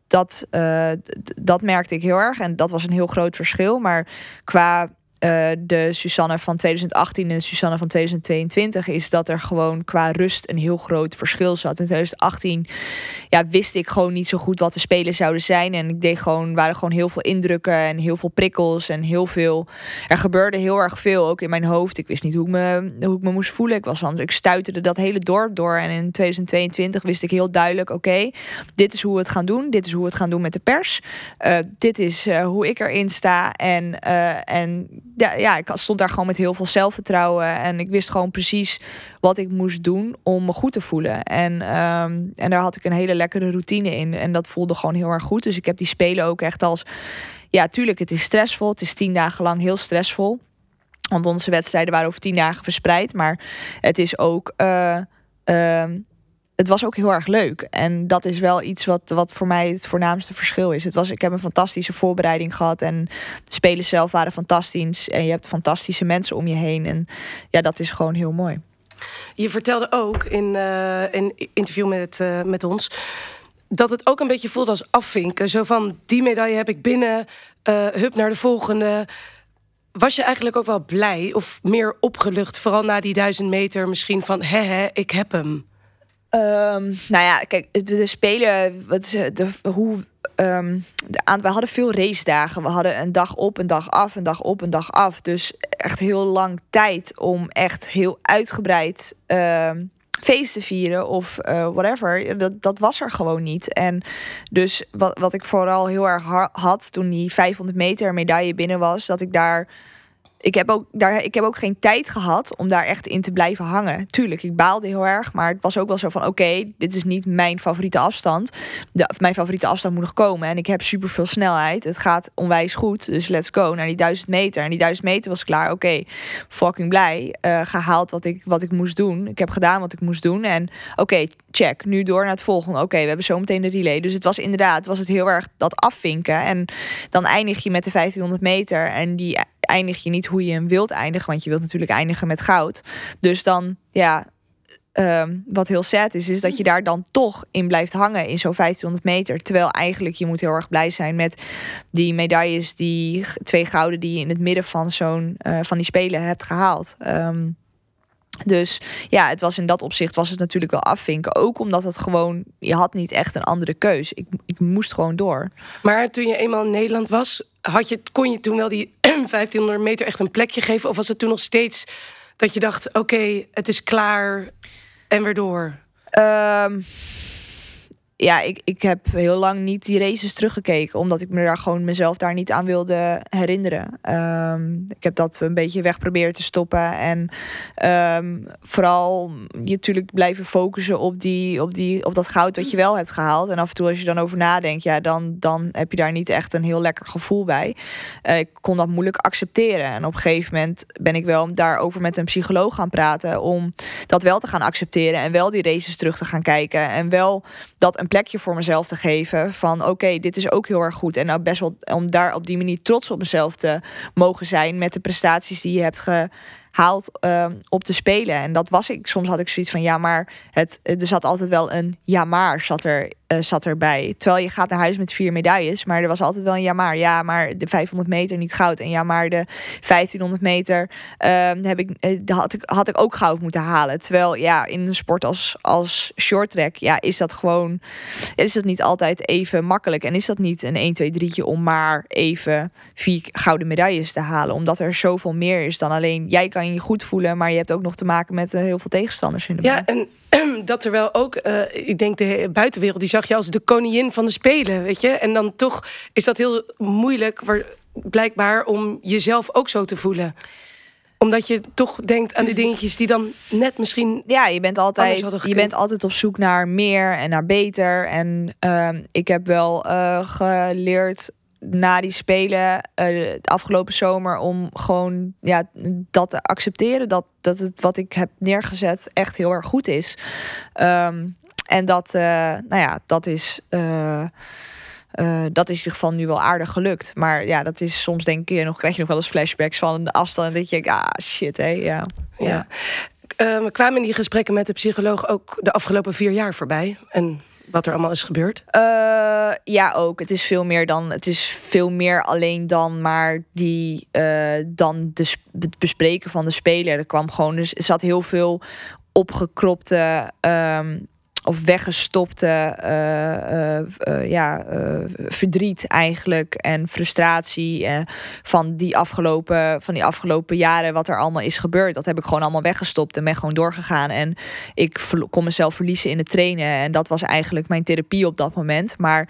dat, uh, dat merkte ik heel erg. En dat was een heel groot verschil. Maar qua uh, de Susanne van 2018 en de Susanne van 2022 is dat er gewoon qua rust een heel groot verschil zat. In 2018 ja, wist ik gewoon niet zo goed wat de spelen zouden zijn. En ik deed gewoon, waren gewoon heel veel indrukken en heel veel prikkels en heel veel. Er gebeurde heel erg veel ook in mijn hoofd. Ik wist niet hoe ik me, hoe ik me moest voelen. Ik was anders, ik stuiterde dat hele dorp door. En in 2022 wist ik heel duidelijk: oké, dit is hoe we het gaan doen. Dit is hoe we het gaan doen met de pers. Uh, dit is uh, hoe ik erin sta. En, en ja, ja, ik stond daar gewoon met heel veel zelfvertrouwen. En ik wist gewoon precies wat ik moest doen om me goed te voelen. En, ehm, en daar had ik een hele lekkere routine in. En dat voelde gewoon heel erg goed. Dus ik heb die spelen ook echt als. Ja, tuurlijk, het is stressvol. Het is tien dagen lang heel stressvol. Want onze wedstrijden waren over tien dagen verspreid. Maar het is ook. Uh, het was ook heel erg leuk. En dat is wel iets wat, wat voor mij het voornaamste verschil is. Het was, ik heb een fantastische voorbereiding gehad. En de spelers zelf waren fantastisch. En je hebt fantastische mensen om je heen. En ja, dat is gewoon heel mooi.
Je vertelde ook in uh, een interview met, uh, met ons dat het ook een beetje voelt als afvinken. Zo van die medaille heb ik binnen, uh, hup naar de volgende. Was je eigenlijk ook wel blij of meer opgelucht, vooral na die duizend meter, misschien van hè ik heb hem?
Um, nou ja, kijk, de, spelen, wat, de, hoe, um, de, we hadden veel race dagen. We hadden een dag op, een dag af, een dag op, een dag af. Dus echt heel lang tijd om echt heel uitgebreid uh, feest te vieren of uh, whatever. Dat, dat was er gewoon niet. En dus wat, wat ik vooral heel erg had toen die 500 meter medaille binnen was, dat ik daar ik heb, ook, daar, ik heb ook geen tijd gehad om daar echt in te blijven hangen. Tuurlijk, ik baalde heel erg. Maar het was ook wel zo van: oké, dit is niet mijn favoriete afstand. De, mijn favoriete afstand moet nog komen. En ik heb super veel snelheid. Het gaat onwijs goed. Dus let's go naar die duizend meter. En die duizend meter was klaar. Oké, fucking blij. Uh, gehaald wat ik, wat ik moest doen. Ik heb gedaan wat ik moest doen. En oké, check. Nu door naar het volgende. Oké, we hebben zo meteen de relay. Dus het was inderdaad was het heel erg dat afvinken. En dan eindig je met de 1500 meter. En die eindig je niet hoe je hem wilt eindigen. Want je wilt natuurlijk eindigen met goud. Dus dan, ja, um, wat heel sad is, is dat je daar dan toch in blijft hangen in zo'n 1500 meter. Terwijl eigenlijk je moet heel erg blij zijn met die medailles, die twee gouden die je in het midden van zo'n uh, van die spelen hebt gehaald. Um, dus ja, het was in dat opzicht was het natuurlijk wel afvinken. Ook omdat het gewoon, je had niet echt een andere keus. Ik, ik moest gewoon door.
Maar toen je eenmaal in Nederland was, had je, kon je toen wel die 1500 meter echt een plekje geven? Of was het toen nog steeds dat je dacht, oké, het is klaar en weer door?
Um, ja, ik, ik heb heel lang niet die races teruggekeken. Omdat ik me daar gewoon mezelf daar niet aan wilde herinneren. Um, ik heb dat een beetje weg proberen te stoppen. En um, vooral je natuurlijk blijven focussen op, die, op, die, op dat goud wat je wel hebt gehaald. En af en toe als je dan over nadenkt, ja, dan, dan heb je daar niet echt een heel lekker gevoel bij. Uh, ik kon dat moeilijk accepteren. En op een gegeven moment ben ik wel daarover met een psycholoog gaan praten. Om dat wel te gaan accepteren. En wel die races terug te gaan kijken. En wel dat een plekje voor mezelf te geven. Van oké, dit is ook heel erg goed. En nou best wel om daar op die manier trots op mezelf te mogen zijn met de prestaties die je hebt ge haalt uh, op te spelen. En dat was ik. Soms had ik zoiets van ja, maar het, er zat altijd wel een ja, maar zat, er, uh, zat erbij. Terwijl je gaat naar huis met vier medailles, maar er was altijd wel een ja, maar. Ja, maar de 500 meter niet goud. En ja, maar de 1500 meter uh, heb ik, uh, had, ik, had ik ook goud moeten halen. Terwijl ja, in een sport als, als short track, ja, is dat gewoon, is dat niet altijd even makkelijk. En is dat niet een 1, 2, 3 om maar even vier gouden medailles te halen. Omdat er zoveel meer is dan alleen jij kan je goed voelen, maar je hebt ook nog te maken met uh, heel veel tegenstanders in de
Ja, en dat er wel ook, uh, ik denk de buitenwereld, die zag je als de koningin van de Spelen, weet je. En dan toch is dat heel moeilijk, waar, blijkbaar, om jezelf ook zo te voelen omdat je toch denkt aan die dingetjes die dan net misschien.
Ja, je bent altijd, je bent altijd op zoek naar meer en naar beter. En uh, ik heb wel uh, geleerd na die spelen uh, afgelopen zomer om gewoon ja, dat te accepteren. Dat, dat het wat ik heb neergezet echt heel erg goed is. Um, en dat, uh, nou ja, dat is. Uh, uh, dat is in ieder geval nu wel aardig gelukt. Maar ja, dat is soms denk ik nog krijg je nog wel eens flashbacks van de afstand. Dat je ah shit, hé, ja.
ja. ja. Uh, kwamen in die gesprekken met de psycholoog ook de afgelopen vier jaar voorbij. En wat er allemaal is gebeurd?
Uh, ja, ook. Het is veel meer dan. Het is veel meer alleen dan maar die. Uh, dan de, het bespreken van de speler. Er kwam gewoon. Dus er zat heel veel opgekropte. Um, of weggestopte uh, uh, ja, verdriet eigenlijk en frustratie van, die afgelopen, van die afgelopen jaren, wat er allemaal is gebeurd. Dat heb ik gewoon allemaal weggestopt en ben gewoon doorgegaan. En ik kon mezelf verliezen in het trainen. En dat was eigenlijk mijn therapie op dat moment. Maar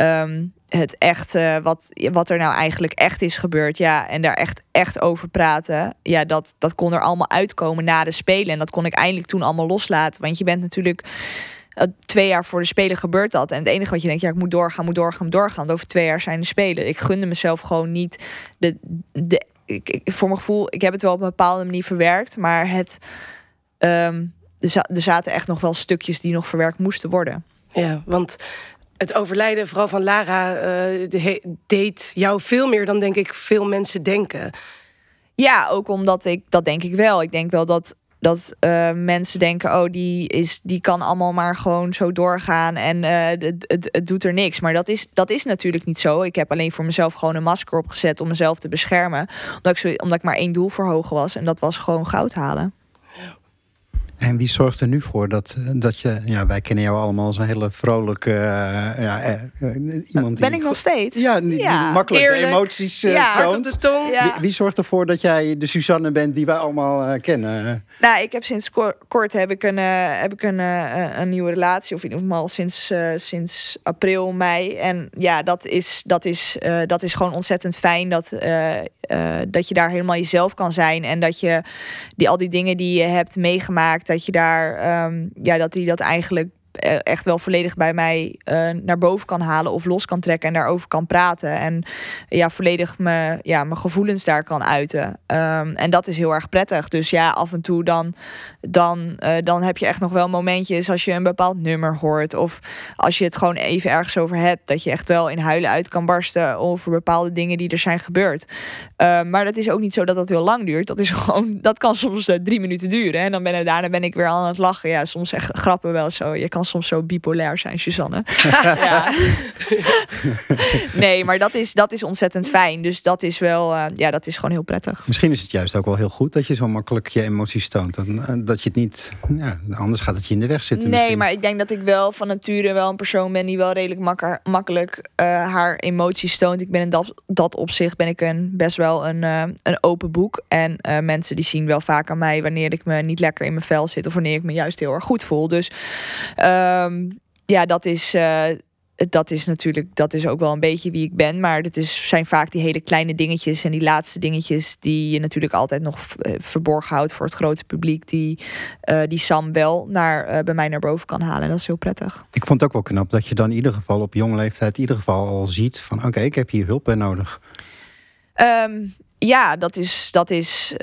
um, het echt, wat, wat er nou eigenlijk echt is gebeurd, ja, en daar echt, echt over praten, ja, dat, dat kon er allemaal uitkomen na de Spelen. En dat kon ik eindelijk toen allemaal loslaten. Want je bent natuurlijk eh, twee jaar voor de Spelen gebeurt dat. En het enige wat je denkt, ja, ik moet doorgaan, moet doorgaan, moet doorgaan. Want over twee jaar zijn de Spelen. Ik gunde mezelf gewoon niet de, de ik, voor mijn gevoel, ik heb het wel op een bepaalde manier verwerkt, maar het, za- er zaten echt nog wel stukjes die nog verwerkt moesten worden.
Ja, want het overlijden, vooral van Lara, he- deed jou veel meer dan denk ik veel mensen denken.
Ja, ook omdat ik, dat denk ik wel. Ik denk wel dat, dat eh, mensen denken, oh, die, is, die kan allemaal maar gewoon zo doorgaan en eh, het, het, het doet er niks. Maar dat is, dat is natuurlijk niet zo. Ik heb alleen voor mezelf gewoon een masker opgezet om mezelf te beschermen. Omdat ik, zo, omdat ik maar één doel voor ogen was en dat was gewoon goud halen.
En wie zorgt er nu voor dat, eh, dat je... Ja, wij kennen jou allemaal als een hele vrolijke... eh, ja, eh, iemand die...
Ben ik nog steeds?
Ja, die, makkelijk
Eerlijk.
emoties eh,
Ja.
Hart op
toont.
de tong.
Ja.
Wie, wie zorgt ervoor dat jij de Suzanne bent die wij allemaal eh, kennen?
Nou, ik heb sinds ko- kort heb ik een, heb ik een, een nieuwe relatie. Of in ieder geval sinds, sinds april, mei. En ja, dat is, dat is, eh, dat is gewoon ontzettend fijn. Dat, dat je daar helemaal jezelf kan zijn. En dat je die, al die dingen die je hebt meegemaakt, dat je daar ehm, ja, dat die dat eigenlijk echt wel volledig bij mij eh, naar boven kan halen of los kan trekken en daarover kan praten. En ja, volledig me, ja, mijn gevoelens daar kan uiten. Ehm, en dat is heel erg prettig. Dus ja, af en toe dan, dan, eh, dan heb je echt nog wel momentjes als je een bepaald nummer hoort. Of als je het gewoon even ergens over hebt. Dat je echt wel in huilen uit kan barsten over bepaalde dingen die er zijn gebeurd. Ehm, maar dat is ook niet zo dat dat heel lang duurt. Dat is gewoon, dat kan soms eh, drie minuten duren. En dan ben daarna ben ik weer aan het lachen. Ja, soms zeg grappen wel zo. Je kan soms zo bipolair zijn, Suzanne. ja. nee, maar dat is, dat is ontzettend fijn. Dus dat is wel, eh, ja, dat is gewoon heel prettig.
Misschien is het juist ook wel heel goed dat je zo makkelijk je emoties toont. Dan, eh, dat je het niet... Ja, anders gaat het je in de weg zitten
Nee,
misschien.
maar ik denk dat ik wel van nature wel een persoon ben die wel redelijk makker, makkelijk eh, haar emoties toont. Ik ben in dat, dat opzicht ben ik een, best wel een, een open boek. En mensen die zien wel vaak aan mij wanneer ik me niet lekker in mijn vel zit of wanneer ik me juist heel erg goed voel. Dus ehm, ja, dat is. eh, dat is natuurlijk, dat is ook wel een beetje wie ik ben. Maar het is, zijn vaak die hele kleine dingetjes en die laatste dingetjes die je natuurlijk altijd nog eh, verborgen houdt voor het grote publiek. Die, eh, die Sam wel naar, bij mij naar boven kan halen. En dat is heel prettig.
Ik vond het ook wel knap dat je dan in ieder geval op jonge leeftijd... in ieder geval al ziet van oké, ik heb hier hulp bij nodig.
Ehm, ja, dat is, dat is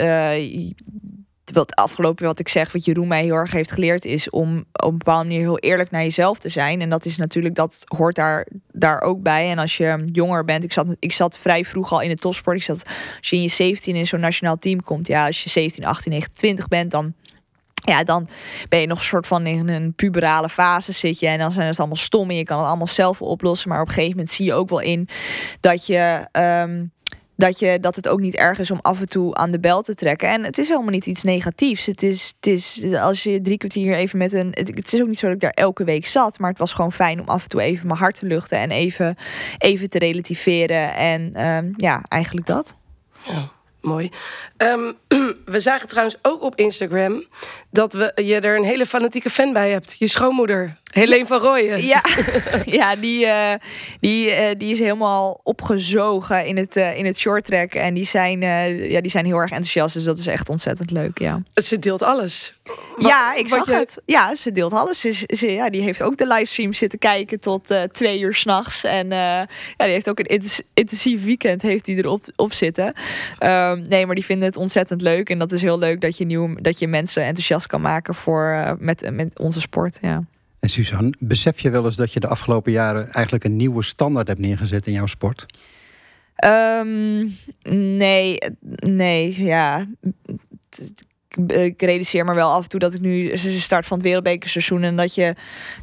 wat afgelopen wat ik zeg, wat Jeroen mij heel erg heeft geleerd, is om op een bepaalde manier heel eerlijk naar jezelf te zijn. En dat is natuurlijk, dat hoort daar, daar ook bij. En als je jonger bent, ik zat, ik zat vrij vroeg al in de topsport. Ik zat, als je in je 17 in zo'n nationaal team komt, ja, als je 17, 18, 19, 20 bent, dan ja, dan ben je nog een soort van in een puberale fase zit je. En dan zijn het allemaal stom en je kan het allemaal zelf oplossen. Maar op een gegeven moment zie je ook wel in dat je. ehm, dat, je, dat het ook niet erg is om af en toe aan de bel te trekken. En het is helemaal niet iets negatiefs. Het is, het is als je drie kwartier even met een. Het, is ook niet zo dat ik daar elke week zat. Maar het was gewoon fijn om af en toe even mijn hart te luchten. En even, even te relativeren. En ehm, ja, eigenlijk dat.
Mooi. Ehm, we zagen trouwens ook op Instagram dat we, je er een hele fanatieke fan bij hebt. Je schoonmoeder, Helene van Rooyen.
Ja, ja die, eh, die, eh, die is helemaal opgezogen in het, eh, in het short track. En die zijn, ja, die zijn heel erg enthousiast. Dus dat is echt ontzettend leuk. Ja,
Ze deelt alles. Wat-
ja ik zag
je-
het. Ja, ze deelt alles. Ze, ze- ja, die heeft ook de livestream zitten kijken tot twee uur s'nachts. En ja, die heeft ook een intens- intensief weekend heeft die erop op zitten. Ehm, nee, maar die vinden het ontzettend leuk. En dat is heel leuk dat je, nieuw, dat je mensen enthousiast kan maken voor, met, met onze sport. Ja.
En Suzanne, besef je wel eens dat je de afgelopen jaren... eigenlijk een nieuwe standaard hebt neergezet in jouw sport?
Ehm, nee, nee, ja. T- Ik realiseer me wel af en toe dat ik nu ze start van het wereldbekerseizoen en dat je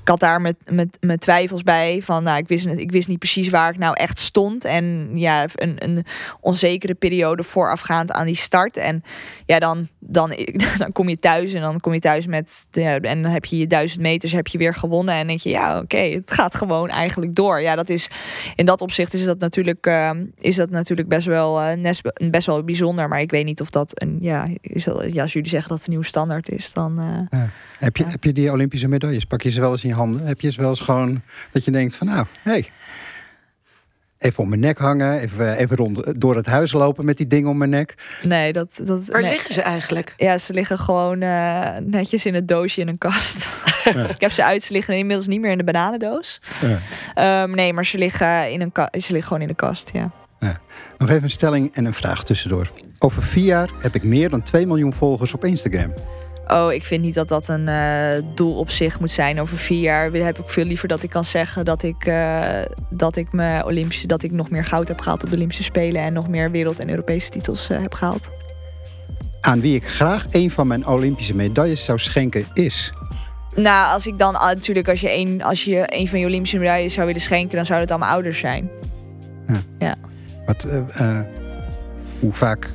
ik had daar met, met, met twijfels bij van nou ik wist ik wist niet precies waar ik nou echt stond en ja een, een onzekere periode voorafgaand aan die start en ja dan dan dan kom je thuis en dan kom je thuis met ja, en dan heb je je duizend meters heb je weer gewonnen en denk je ja oké het gaat gewoon eigenlijk door ja dat is in dat opzicht is dat natuurlijk, eh, is dat natuurlijk best, wel, eh, best wel bijzonder. Maar ik weet niet of dat een. Ja, is ja, jullie zeggen dat het een nieuwe standaard is, dan. eh,
Heb je,
Ja.
heb je die Olympische medailles? Pak je ze wel eens in je handen? Heb je ze wel eens gewoon dat je denkt van nou, hé, hey, even om mijn nek hangen, even, even rond door het huis lopen met die dingen om mijn nek.
Nee, dat... dat
Waar
nee.
liggen ze eigenlijk?
Ja, ze liggen gewoon eh, netjes in het doosje in een kast. ik heb ze uit, ze liggen inmiddels niet meer in de bananendoos.
Ja.
Ehm, nee, maar ze liggen, in een ze liggen gewoon in de kast, ja.
Nog even een stelling en een vraag tussendoor. Over vier jaar heb ik meer dan 2 miljoen volgers op Instagram.
Oh, ik vind niet dat dat een eh, doel op zich moet zijn. Over vier jaar heb ik veel liever dat ik kan zeggen dat ik, eh, dat ik, me Olympische, dat ik nog meer goud heb gehaald op de Olympische Spelen. En nog meer wereld- en Europese titels eh, heb gehaald.
Aan wie ik graag een van mijn Olympische medailles zou schenken is...
Nou, als ik dan ah, natuurlijk, als je een, als je een van je Olympische medailles zou willen schenken, dan zou het aan mijn ouders zijn.
Wat, eh, eh, hoe vaak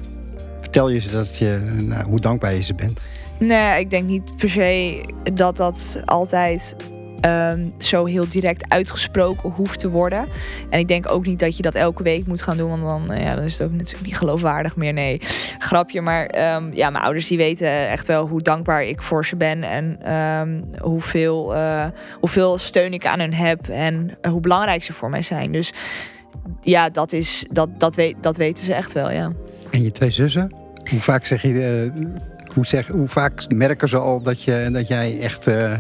vertel je ze dat je, nou, hoe dankbaar je ze bent?
Nee, ik denk niet per se dat dat altijd ehm, zo heel direct uitgesproken hoeft te worden. En ik denk ook niet dat je dat elke week moet gaan doen, want dan, eh, ja, dan is het ook natuurlijk niet geloofwaardig meer. Nee, grapje. Maar ehm, ja, mijn ouders die weten echt wel hoe dankbaar ik voor ze ben en ehm, hoeveel, eh, hoeveel steun ik aan hun heb en hoe belangrijk ze voor mij zijn. Dus ja, dat, is, dat, dat, weet, dat weten ze echt wel, ja.
En je twee zussen? Hoe vaak zeg je... eh, hoe, zeg, hoe vaak merken ze al dat, je, dat jij echt, eh,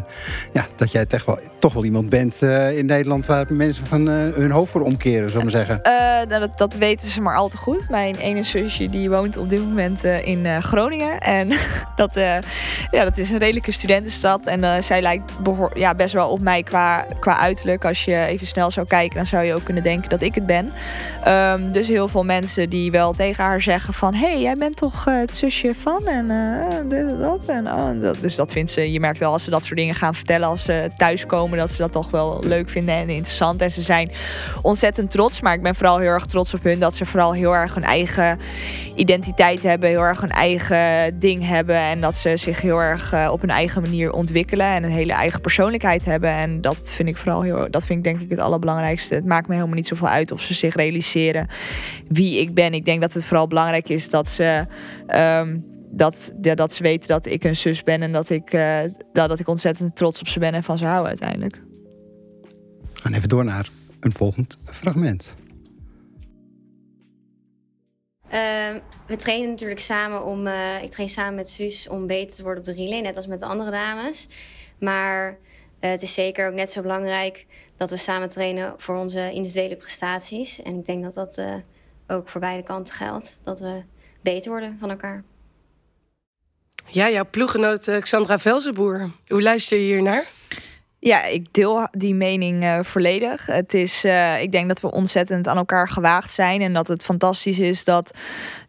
ja, dat jij toch wel, toch wel iemand bent eh, in Nederland waar mensen van eh, hun hoofd voor omkeren, zullen maar zeggen?
Nou, dat, dat weten ze maar al te goed. Mijn ene zusje die woont op dit moment in Groningen. En dat, ja, dat is een redelijke studentenstad. En zij lijkt ja, best wel op mij qua, qua uiterlijk. Als je even snel zou kijken, dan zou je ook kunnen denken dat ik het ben. Ehm, dus heel veel mensen die wel tegen haar zeggen van... hé, hey, jij bent toch het zusje van en eh, dit en dat. En, oh, en dat. Dus dat vindt ze... Je merkt wel als ze dat soort dingen gaan vertellen als ze thuiskomen... dat ze dat toch wel leuk vinden en interessant. En ze zijn ontzettend trots. Maar ik ben vooral heel erg trots op hun... dat ze vooral heel erg hun eigen identiteit hebben. Heel erg hun eigen ding hebben. En dat ze zich heel erg eh, op hun eigen manier ontwikkelen. En een hele eigen persoonlijkheid hebben. En dat vind ik vooral heel... Dat vind ik denk ik het allerbelangrijkste. Het maakt me helemaal niet zoveel uit of ze zich realiseren wie ik ben. Ik denk dat het vooral belangrijk is dat ze... ehm, dat, ja, dat ze weten dat ik een zus ben en dat ik, eh, dat, dat ik ontzettend trots op ze ben en van ze houden uiteindelijk.
We gaan even door naar een volgend fragment.
Ehm, we trainen natuurlijk samen om. eh, ik train samen met Suus om beter te worden op de relay, net als met de andere dames. Maar eh, het is zeker ook net zo belangrijk dat we samen trainen voor onze individuele prestaties. En ik denk dat dat eh, ook voor beide kanten geldt. Dat we beter worden van elkaar.
Ja, jouw ploeggenoot eh, Xandra Velzenboer. Hoe luister je hier naar?
Ja, ik deel die mening eh, volledig. Het is, eh, ik denk dat we ontzettend aan elkaar gewaagd zijn en dat het fantastisch is dat,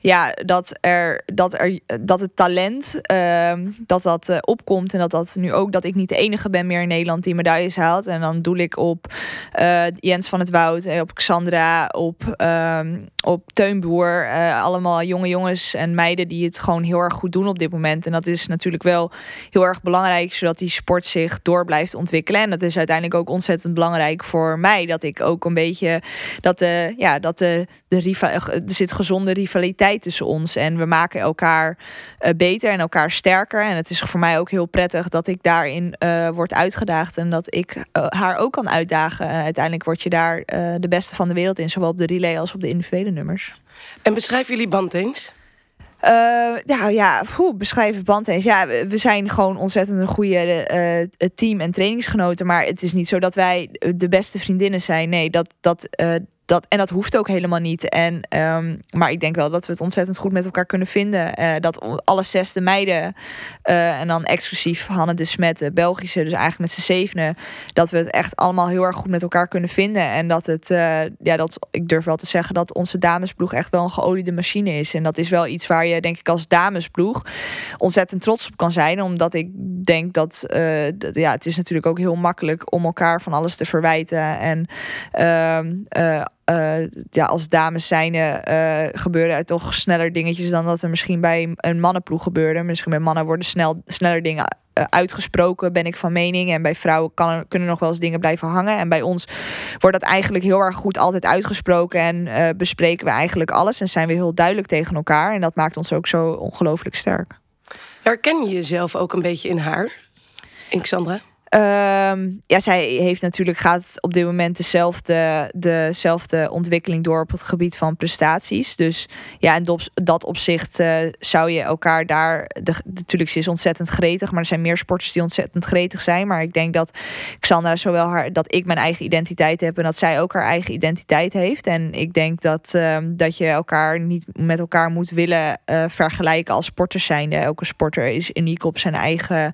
ja, dat, er, dat, er, dat het talent ehm, dat dat eh, opkomt en dat dat nu ook dat ik niet de enige ben meer in Nederland die medailles haalt. En dan doe ik op eh, Jens van het Woud, eh, op Xandra, op, ehm, op Teunboer. allemaal jonge jongens en meiden die het gewoon heel erg goed doen op dit moment. En dat is natuurlijk wel heel erg belangrijk, zodat die sport zich door blijft ontwikkelen. En dat is uiteindelijk ook ontzettend belangrijk voor mij. Dat ik ook een beetje dat de, ja, dat de, de er zit gezonde rivaliteit tussen ons. En we maken elkaar eh, beter en elkaar sterker. En het is voor mij ook heel prettig dat ik daarin eh word uitgedaagd. En dat ik eh, haar ook kan uitdagen. Uiteindelijk word je daar de beste van de wereld in, zowel op de relay als op de individuele nummers.
En beschrijf jullie band eens.
Nou ja, poeh, beschrijven band eens. Ja, we, we zijn gewoon ontzettend een goede team en trainingsgenoten. Maar het is niet zo dat wij de beste vriendinnen zijn. Nee, dat, dat, dat, en dat hoeft ook helemaal niet. En, ehm, maar ik denk wel dat we het ontzettend goed met elkaar kunnen vinden. Eh, dat alle zesde meiden, eh, en dan exclusief Hanne de Smet, de Belgische, dus eigenlijk met z'n zevenen, dat we het echt allemaal heel erg goed met elkaar kunnen vinden. En dat het, eh, ja, dat, ik durf wel te zeggen dat onze damesploeg echt wel een geoliede machine is. En dat is wel iets waar je, denk ik, als damesploeg ontzettend trots op kan zijn. Omdat ik denk dat, dat- ja, het is natuurlijk ook heel makkelijk om elkaar van alles te verwijten. En ehm, eh, ja, als dames zijn eh gebeuren er toch sneller dingetjes dan dat er misschien bij een mannenploeg gebeurde. Misschien bij mannen worden snel, sneller dingen eh, uitgesproken, ben ik van mening. En bij vrouwen kan kunnen nog wel eens dingen blijven hangen. En bij ons wordt dat eigenlijk heel erg goed altijd uitgesproken. En bespreken we eigenlijk alles. En zijn we heel duidelijk tegen elkaar. En dat maakt ons ook zo ongelooflijk sterk.
Herken je jezelf ook een beetje in haar? In Xandra?
Ehm, ja, zij heeft natuurlijk gaat op dit moment dezelfde, dezelfde ontwikkeling door op het gebied van prestaties. Dus ja, in dat opzicht uh, zou je elkaar daar. Natuurlijk, ze is ontzettend gretig, maar er zijn meer sporters die ontzettend gretig zijn. Maar ik denk dat Xandra zowel haar dat ik mijn eigen identiteit heb en dat zij ook haar eigen identiteit heeft. En ik denk dat, um, dat je elkaar niet met elkaar moet willen uh, vergelijken als sporters zijnde. Elke sporter is uniek op zijn eigen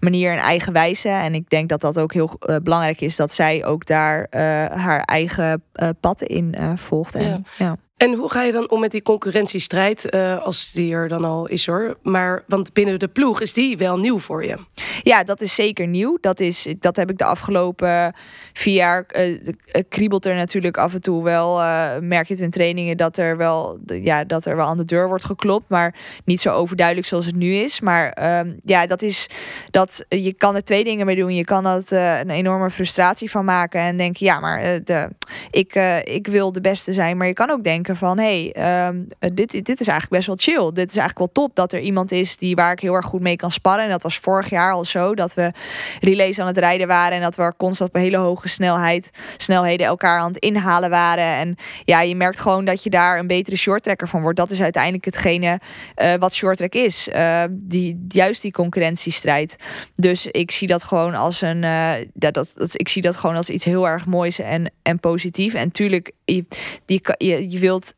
manier en eigen wijze. En ik denk dat dat ook heel uh, belangrijk is dat zij ook daar uh, haar eigen uh, pad in volgt. En, ja. ja.
En hoe ga je dan om met die concurrentiestrijd, uh, als die er dan al is hoor? Maar want binnen de ploeg is die wel nieuw voor je?
Ja, dat is zeker nieuw. Dat, is, dat heb ik de afgelopen vier jaar. Uh, kriebelt er natuurlijk af en toe wel. Merk je het in trainingen dat er, wel, ja, dat er wel aan de deur wordt geklopt. Maar niet zo overduidelijk zoals het nu is. Maar uh, ja, dat is. Dat, je kan er twee dingen mee doen. Je kan er een enorme frustratie van maken. En denken, ja, maar de, ik, ik wil de beste zijn. Maar je kan ook denken van hé, hey, um, dit, dit is eigenlijk best wel chill. Dit is eigenlijk wel top dat er iemand is die waar ik heel erg goed mee kan sparren. En dat was vorig jaar al zo dat we relays aan het rijden waren en dat we constant op hele hoge snelheid, snelheden elkaar aan het inhalen waren. En ja, je merkt gewoon dat je daar een betere shorttrekker van wordt. Dat is uiteindelijk hetgene uh, wat shorttrack is. Uh, die, juist die concurrentiestrijd. Dus ik zie dat gewoon als een. Dat, dat, dat, ik zie dat gewoon als iets heel erg moois en, en positief. En tuurlijk, die, je, je wilt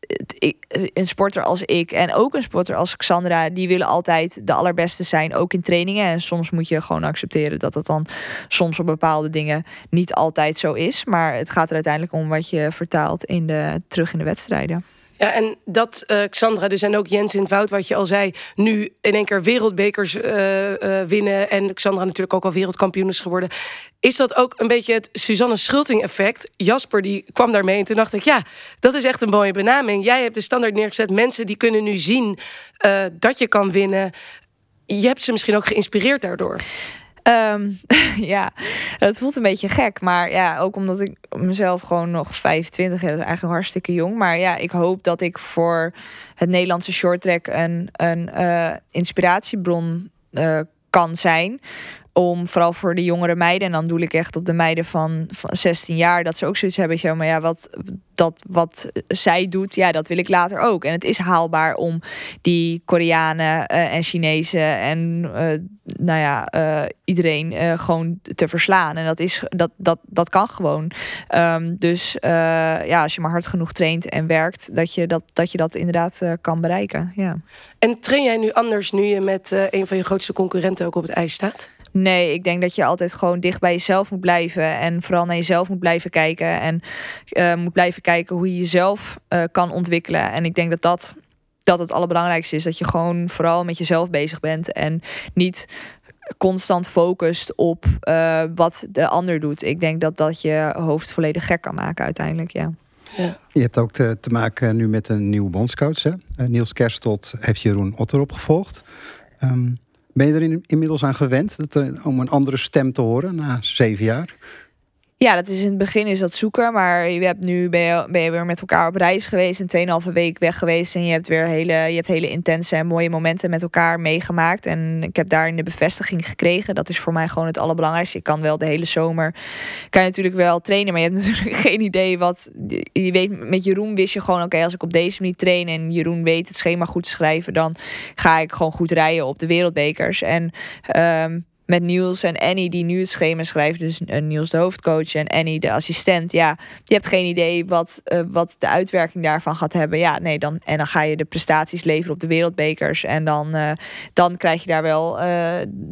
een sporter als ik en ook een sporter als Xandra, die willen altijd de allerbeste zijn, ook in trainingen. En soms moet je gewoon accepteren dat het dan soms op bepaalde dingen niet altijd zo is. Maar het gaat er uiteindelijk om wat je vertaalt in de, terug in de wedstrijden.
Ja, en dat uh, Xandra dus en ook Jens in het wat je al zei, nu in één keer wereldbekers uh, uh, winnen. En Xandra natuurlijk ook al wereldkampioen is geworden. Is dat ook een beetje het Suzanne Schulting effect? Jasper die kwam daarmee en toen dacht ik, ja, dat is echt een mooie benaming. Jij hebt de standaard neergezet. Mensen die kunnen nu zien dat je kan winnen. Je hebt ze misschien ook geïnspireerd daardoor.
Um, ja, het voelt een beetje gek. Maar ja, ook omdat ik mezelf gewoon nog 25 jaar, dat is eigenlijk hartstikke jong. Maar ja, ik hoop dat ik voor het Nederlandse shorttrack een, een uh, inspiratiebron uh, kan zijn om vooral voor de jongere meiden, en dan doe ik echt op de meiden van, van 16 jaar, dat ze ook zoiets hebben. Ja, maar ja, wat, dat, wat zij doet, ja, dat wil ik later ook. En het is haalbaar om die Koreanen uh, en Chinezen en uh, nou ja, uh, iedereen gewoon te verslaan. En dat, is, dat, dat, dat kan gewoon. Um, dus ja, als je maar hard genoeg traint en werkt, dat je dat, dat, je dat inderdaad kan bereiken. Ja.
En train jij nu anders nu je met een van je grootste concurrenten ook op het ijs staat?
Nee, ik denk dat je altijd gewoon dicht bij jezelf moet blijven. En vooral naar jezelf moet blijven kijken. En uh, moet blijven kijken hoe je jezelf uh, kan ontwikkelen. En ik denk dat dat, dat het allerbelangrijkste is. Dat je gewoon vooral met jezelf bezig bent. En niet constant focust op uh, wat de ander doet. Ik denk dat dat je hoofd volledig gek kan maken uiteindelijk, ja.
Ja. Je hebt ook te, te, maken nu met een nieuwe bondscoach. Hè? Niels Kerstot heeft Jeroen Otter opgevolgd. Um, ben je er inmiddels aan gewend dat om een andere stem te horen na zeven jaar?
Ja, dat is in het begin is dat zoeken. Maar je hebt nu ben je, ben je weer met elkaar op reis geweest. Een 2,5 week weg geweest. En je hebt weer hele, je hebt hele intense en mooie momenten met elkaar meegemaakt. En ik heb daarin de bevestiging gekregen. Dat is voor mij gewoon het allerbelangrijkste. Je kan wel de hele zomer. Kan je natuurlijk wel trainen. Maar je hebt natuurlijk geen idee wat. Je weet, met Jeroen wist je gewoon: oké, als ik op deze manier train. En Jeroen weet het schema goed schrijven. Dan ga ik gewoon goed rijden op de wereldbekers. En. Um, met Niels en Annie die nu het schema schrijft. Dus uh, Niels de hoofdcoach en Annie de assistent. Ja, je hebt geen idee wat, uh, wat de uitwerking daarvan gaat hebben. Ja, nee, dan, en dan ga je de prestaties leveren op de wereldbekers. En dan, uh, dan krijg je daar wel,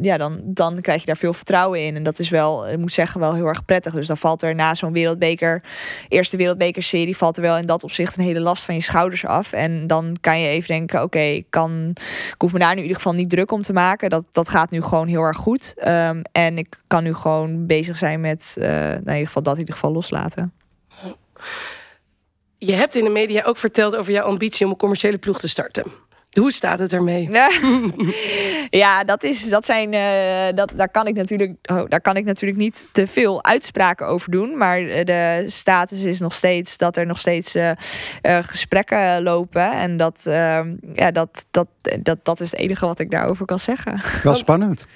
ja, dan, dan krijg je daar veel vertrouwen in. En dat is wel, ik moet zeggen, wel heel erg prettig. Dus dan valt er na zo'n wereldbeker, eerste wereldbekerserie, valt er wel in dat opzicht een hele last van je schouders af. En dan kan je even denken, oké, okay, kan, ik hoef me daar nu in ieder geval niet druk om te maken. Dat, dat gaat nu gewoon heel erg goed. Um, en ik kan nu gewoon bezig zijn met, uh, nou in ieder geval dat in ieder geval loslaten.
Je hebt in de media ook verteld over jouw ambitie om een commerciële ploeg te starten. Hoe staat het ermee?
ja, dat, is, dat zijn, uh, dat, daar, kan ik natuurlijk, oh, daar kan ik natuurlijk niet te veel uitspraken over doen. Maar de status is nog steeds dat er nog steeds uh, uh, gesprekken lopen. En dat, ehm, ja, dat, dat, dat, dat is het enige wat ik daarover kan zeggen.
Wel spannend.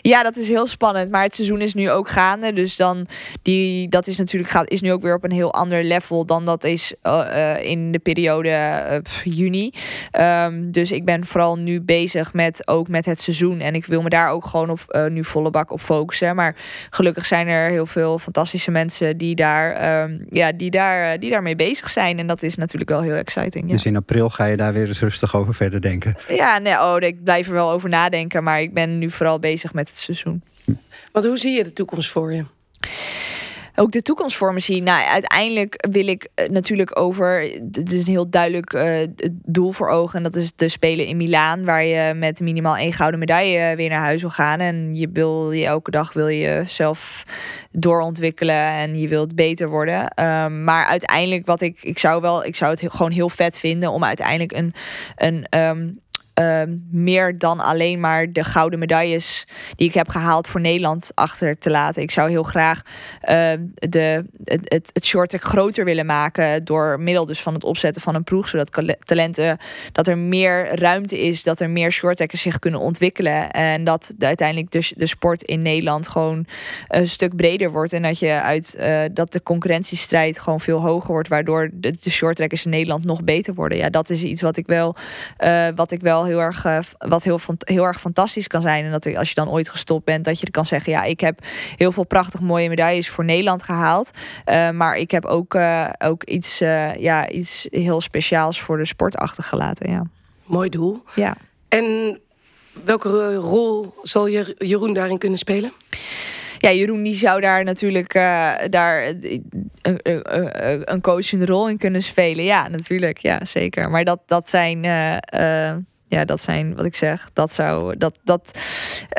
Ja, dat is heel spannend. Maar het seizoen is nu ook gaande. Dus dan die, dat is natuurlijk gaat, is nu ook weer op een heel ander level dan dat is in de periode juni. Um, dus ik ben vooral nu bezig met ook met het seizoen. En ik wil me daar ook gewoon op uh, nu volle bak op focussen. Maar gelukkig zijn er heel veel fantastische mensen die daar, um, ja, die daar, die daarmee bezig zijn. En dat is natuurlijk wel heel exciting. Ja.
Dus in april ga je daar weer eens rustig over verder denken.
Ja, nee, oh, ik blijf er wel over nadenken. Maar ik ben nu vooral bezig met het seizoen.
Want hoe zie je de toekomst voor je?
Ook de toekomst voor me zien. Nou, uiteindelijk wil ik uh, natuurlijk over. Het is een heel duidelijk uh, doel voor ogen. En dat is de Spelen in Milaan. Waar je met minimaal één gouden medaille weer naar huis wil gaan. En je wil je elke dag wil je zelf doorontwikkelen. En je wilt beter worden. Um, maar uiteindelijk wat ik. Ik zou wel. Ik zou het gewoon heel vet vinden om uiteindelijk een. een um, uh, meer dan alleen maar de gouden medailles die ik heb gehaald voor Nederland achter te laten. Ik zou heel graag uh, de, het, het short groter willen maken door middel dus van het opzetten van een ploeg, zodat talenten dat er meer ruimte is, dat er meer short zich kunnen ontwikkelen en dat de, uiteindelijk dus de sport in Nederland gewoon een stuk breder wordt en dat je uit uh, dat de concurrentiestrijd gewoon veel hoger wordt, waardoor de, de short in Nederland nog beter worden. Ja, dat is iets wat ik wel, uh, wat ik wel erg, uh, wat heel, heel erg fantastisch kan zijn. En dat als je dan ooit gestopt bent, dat je kan zeggen: ja, ik heb heel veel prachtig mooie medailles voor Nederland gehaald. Uh, maar ik heb ook, uh, ook iets, ja, iets heel speciaals voor de sport achtergelaten. Ja.
Mooi doel.
Ja.
En welke rol zal Jeroen daarin kunnen spelen?
ja, Jeroen die zou daar natuurlijk uh, daar een, een, een coachende rol in kunnen spelen. Ja, natuurlijk. Ja, zeker. Maar dat, dat zijn. Uh, ja, dat zijn wat ik zeg. Dat zou dat dat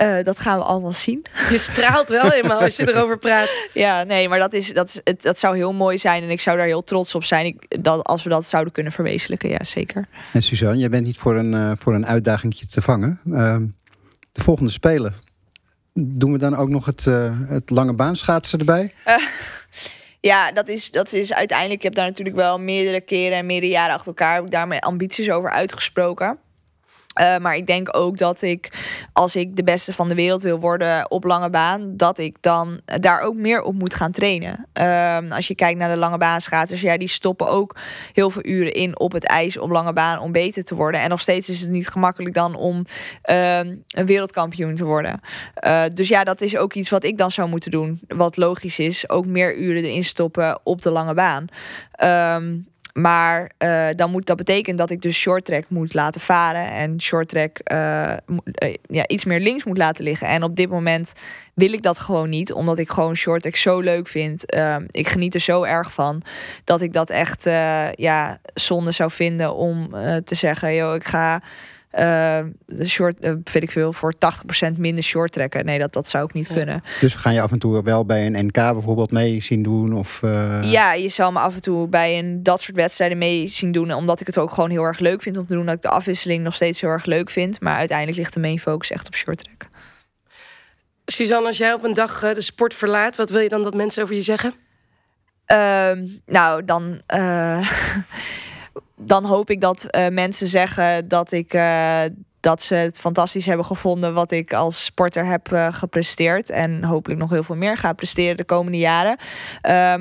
uh, dat gaan we allemaal zien.
Je straalt wel helemaal als je erover praat.
Ja, nee, maar dat is dat is het, dat zou heel mooi zijn en ik zou daar heel trots op zijn. Ik, dat als we dat zouden kunnen verwezenlijken, ja, zeker.
En Suzanne, jij bent niet voor een uh, voor een uitdagingje te vangen. Uh, de volgende spelen. Doen we dan ook nog het, uh, het lange baanschaatsen erbij?
Ja, dat is, dat is uiteindelijk. Ik heb daar natuurlijk wel meerdere keren en meerdere jaren achter elkaar heb ik daar mijn ambities over uitgesproken. Uh, maar ik denk ook dat ik, als ik de beste van de wereld wil worden op lange baan, dat ik dan daar ook meer op moet gaan trainen. Uh, als je kijkt naar de lange baanschaatsers, ja, die stoppen ook heel veel uren in op het ijs op lange baan om beter te worden. En nog steeds is het niet gemakkelijk dan om uh, een wereldkampioen te worden. Eh, dus ja, dat is ook iets wat ik dan zou moeten doen. Wat logisch is, ook meer uren erin stoppen op de lange baan. Ehm, maar uh, dan moet dat betekenen dat ik dus short track moet laten varen. En short track uh, uh, ja, iets meer links moet laten liggen. En op dit moment wil ik dat gewoon niet. Omdat ik gewoon short track zo leuk vind. Ehm, ik geniet er zo erg van. Dat ik dat echt ja, zonde zou vinden om te zeggen... joh, ik ga uh, short, uh, weet ik veel, voor 80% minder short trekken. Nee, dat, dat zou ook niet ja. kunnen.
Dus ga je af en toe wel bij een NK bijvoorbeeld mee zien doen? Of, uh...
Ja, je zal me af en toe bij een, dat soort wedstrijden mee zien doen. Omdat ik het ook gewoon heel erg leuk vind om te doen. Dat ik de afwisseling nog steeds heel erg leuk vind. Maar uiteindelijk ligt de main focus echt op short track.
Suzanne, als jij op een dag de sport verlaat, wat wil je dan dat mensen over je zeggen?
Ehm, nou, dan dan hoop ik dat uh, mensen zeggen dat ik uh, dat ze het fantastisch hebben gevonden wat ik als sporter heb uh, gepresteerd. En hopelijk nog heel veel meer ga presteren de komende jaren.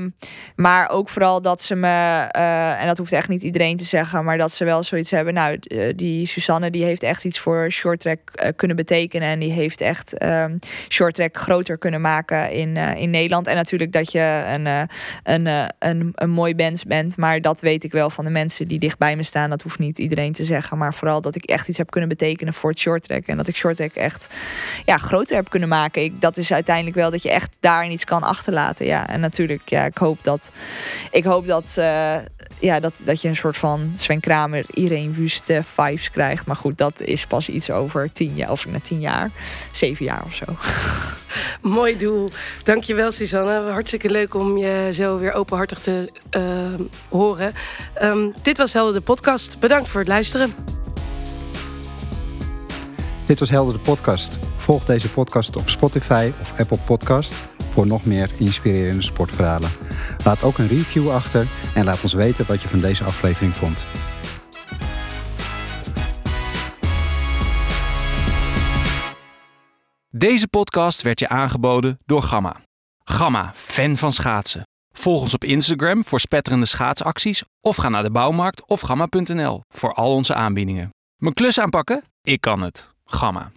Um, maar ook vooral dat ze me, uh, en dat hoeft echt niet iedereen te zeggen, maar dat ze wel zoiets hebben. Nou, die Susanne die heeft echt iets voor short track kunnen betekenen. En die heeft echt um, short track groter kunnen maken in, in Nederland. En natuurlijk dat je een, een, een, een mooi mens bent. Maar dat weet ik wel van de mensen die dicht bij me staan. Dat hoeft niet iedereen te zeggen. Maar vooral dat ik echt iets heb kunnen betekenen voor het short track. En dat ik short track echt ja, groter heb kunnen maken. Ik, dat is uiteindelijk wel dat je echt daarin iets kan achterlaten. Ja, en natuurlijk, ja, ik hoop dat, ik hoop dat, uh, ja, dat, dat je een soort van Sven Kramer, Irene Wüste vibes krijgt. Maar goed, dat is pas iets over tien jaar, of na tien jaar, zeven jaar of zo.
Mooi doel. Dankjewel, Suzanne. Hartstikke leuk om je zo weer openhartig te uh, horen. Um, dit was Helder de podcast. Bedankt voor het luisteren.
Dit was Helder de podcast. Volg deze podcast op Spotify of Apple Podcast voor nog meer inspirerende sportverhalen. Laat ook een review achter en laat ons weten wat je van deze aflevering vond.
Deze podcast werd je aangeboden door Gamma. Gamma, fan van schaatsen. Volg ons op Instagram voor spetterende schaatsacties of ga naar de bouwmarkt of gamma.nl voor al onze aanbiedingen. Mijn klus aanpakken? Ik kan het. Gamma.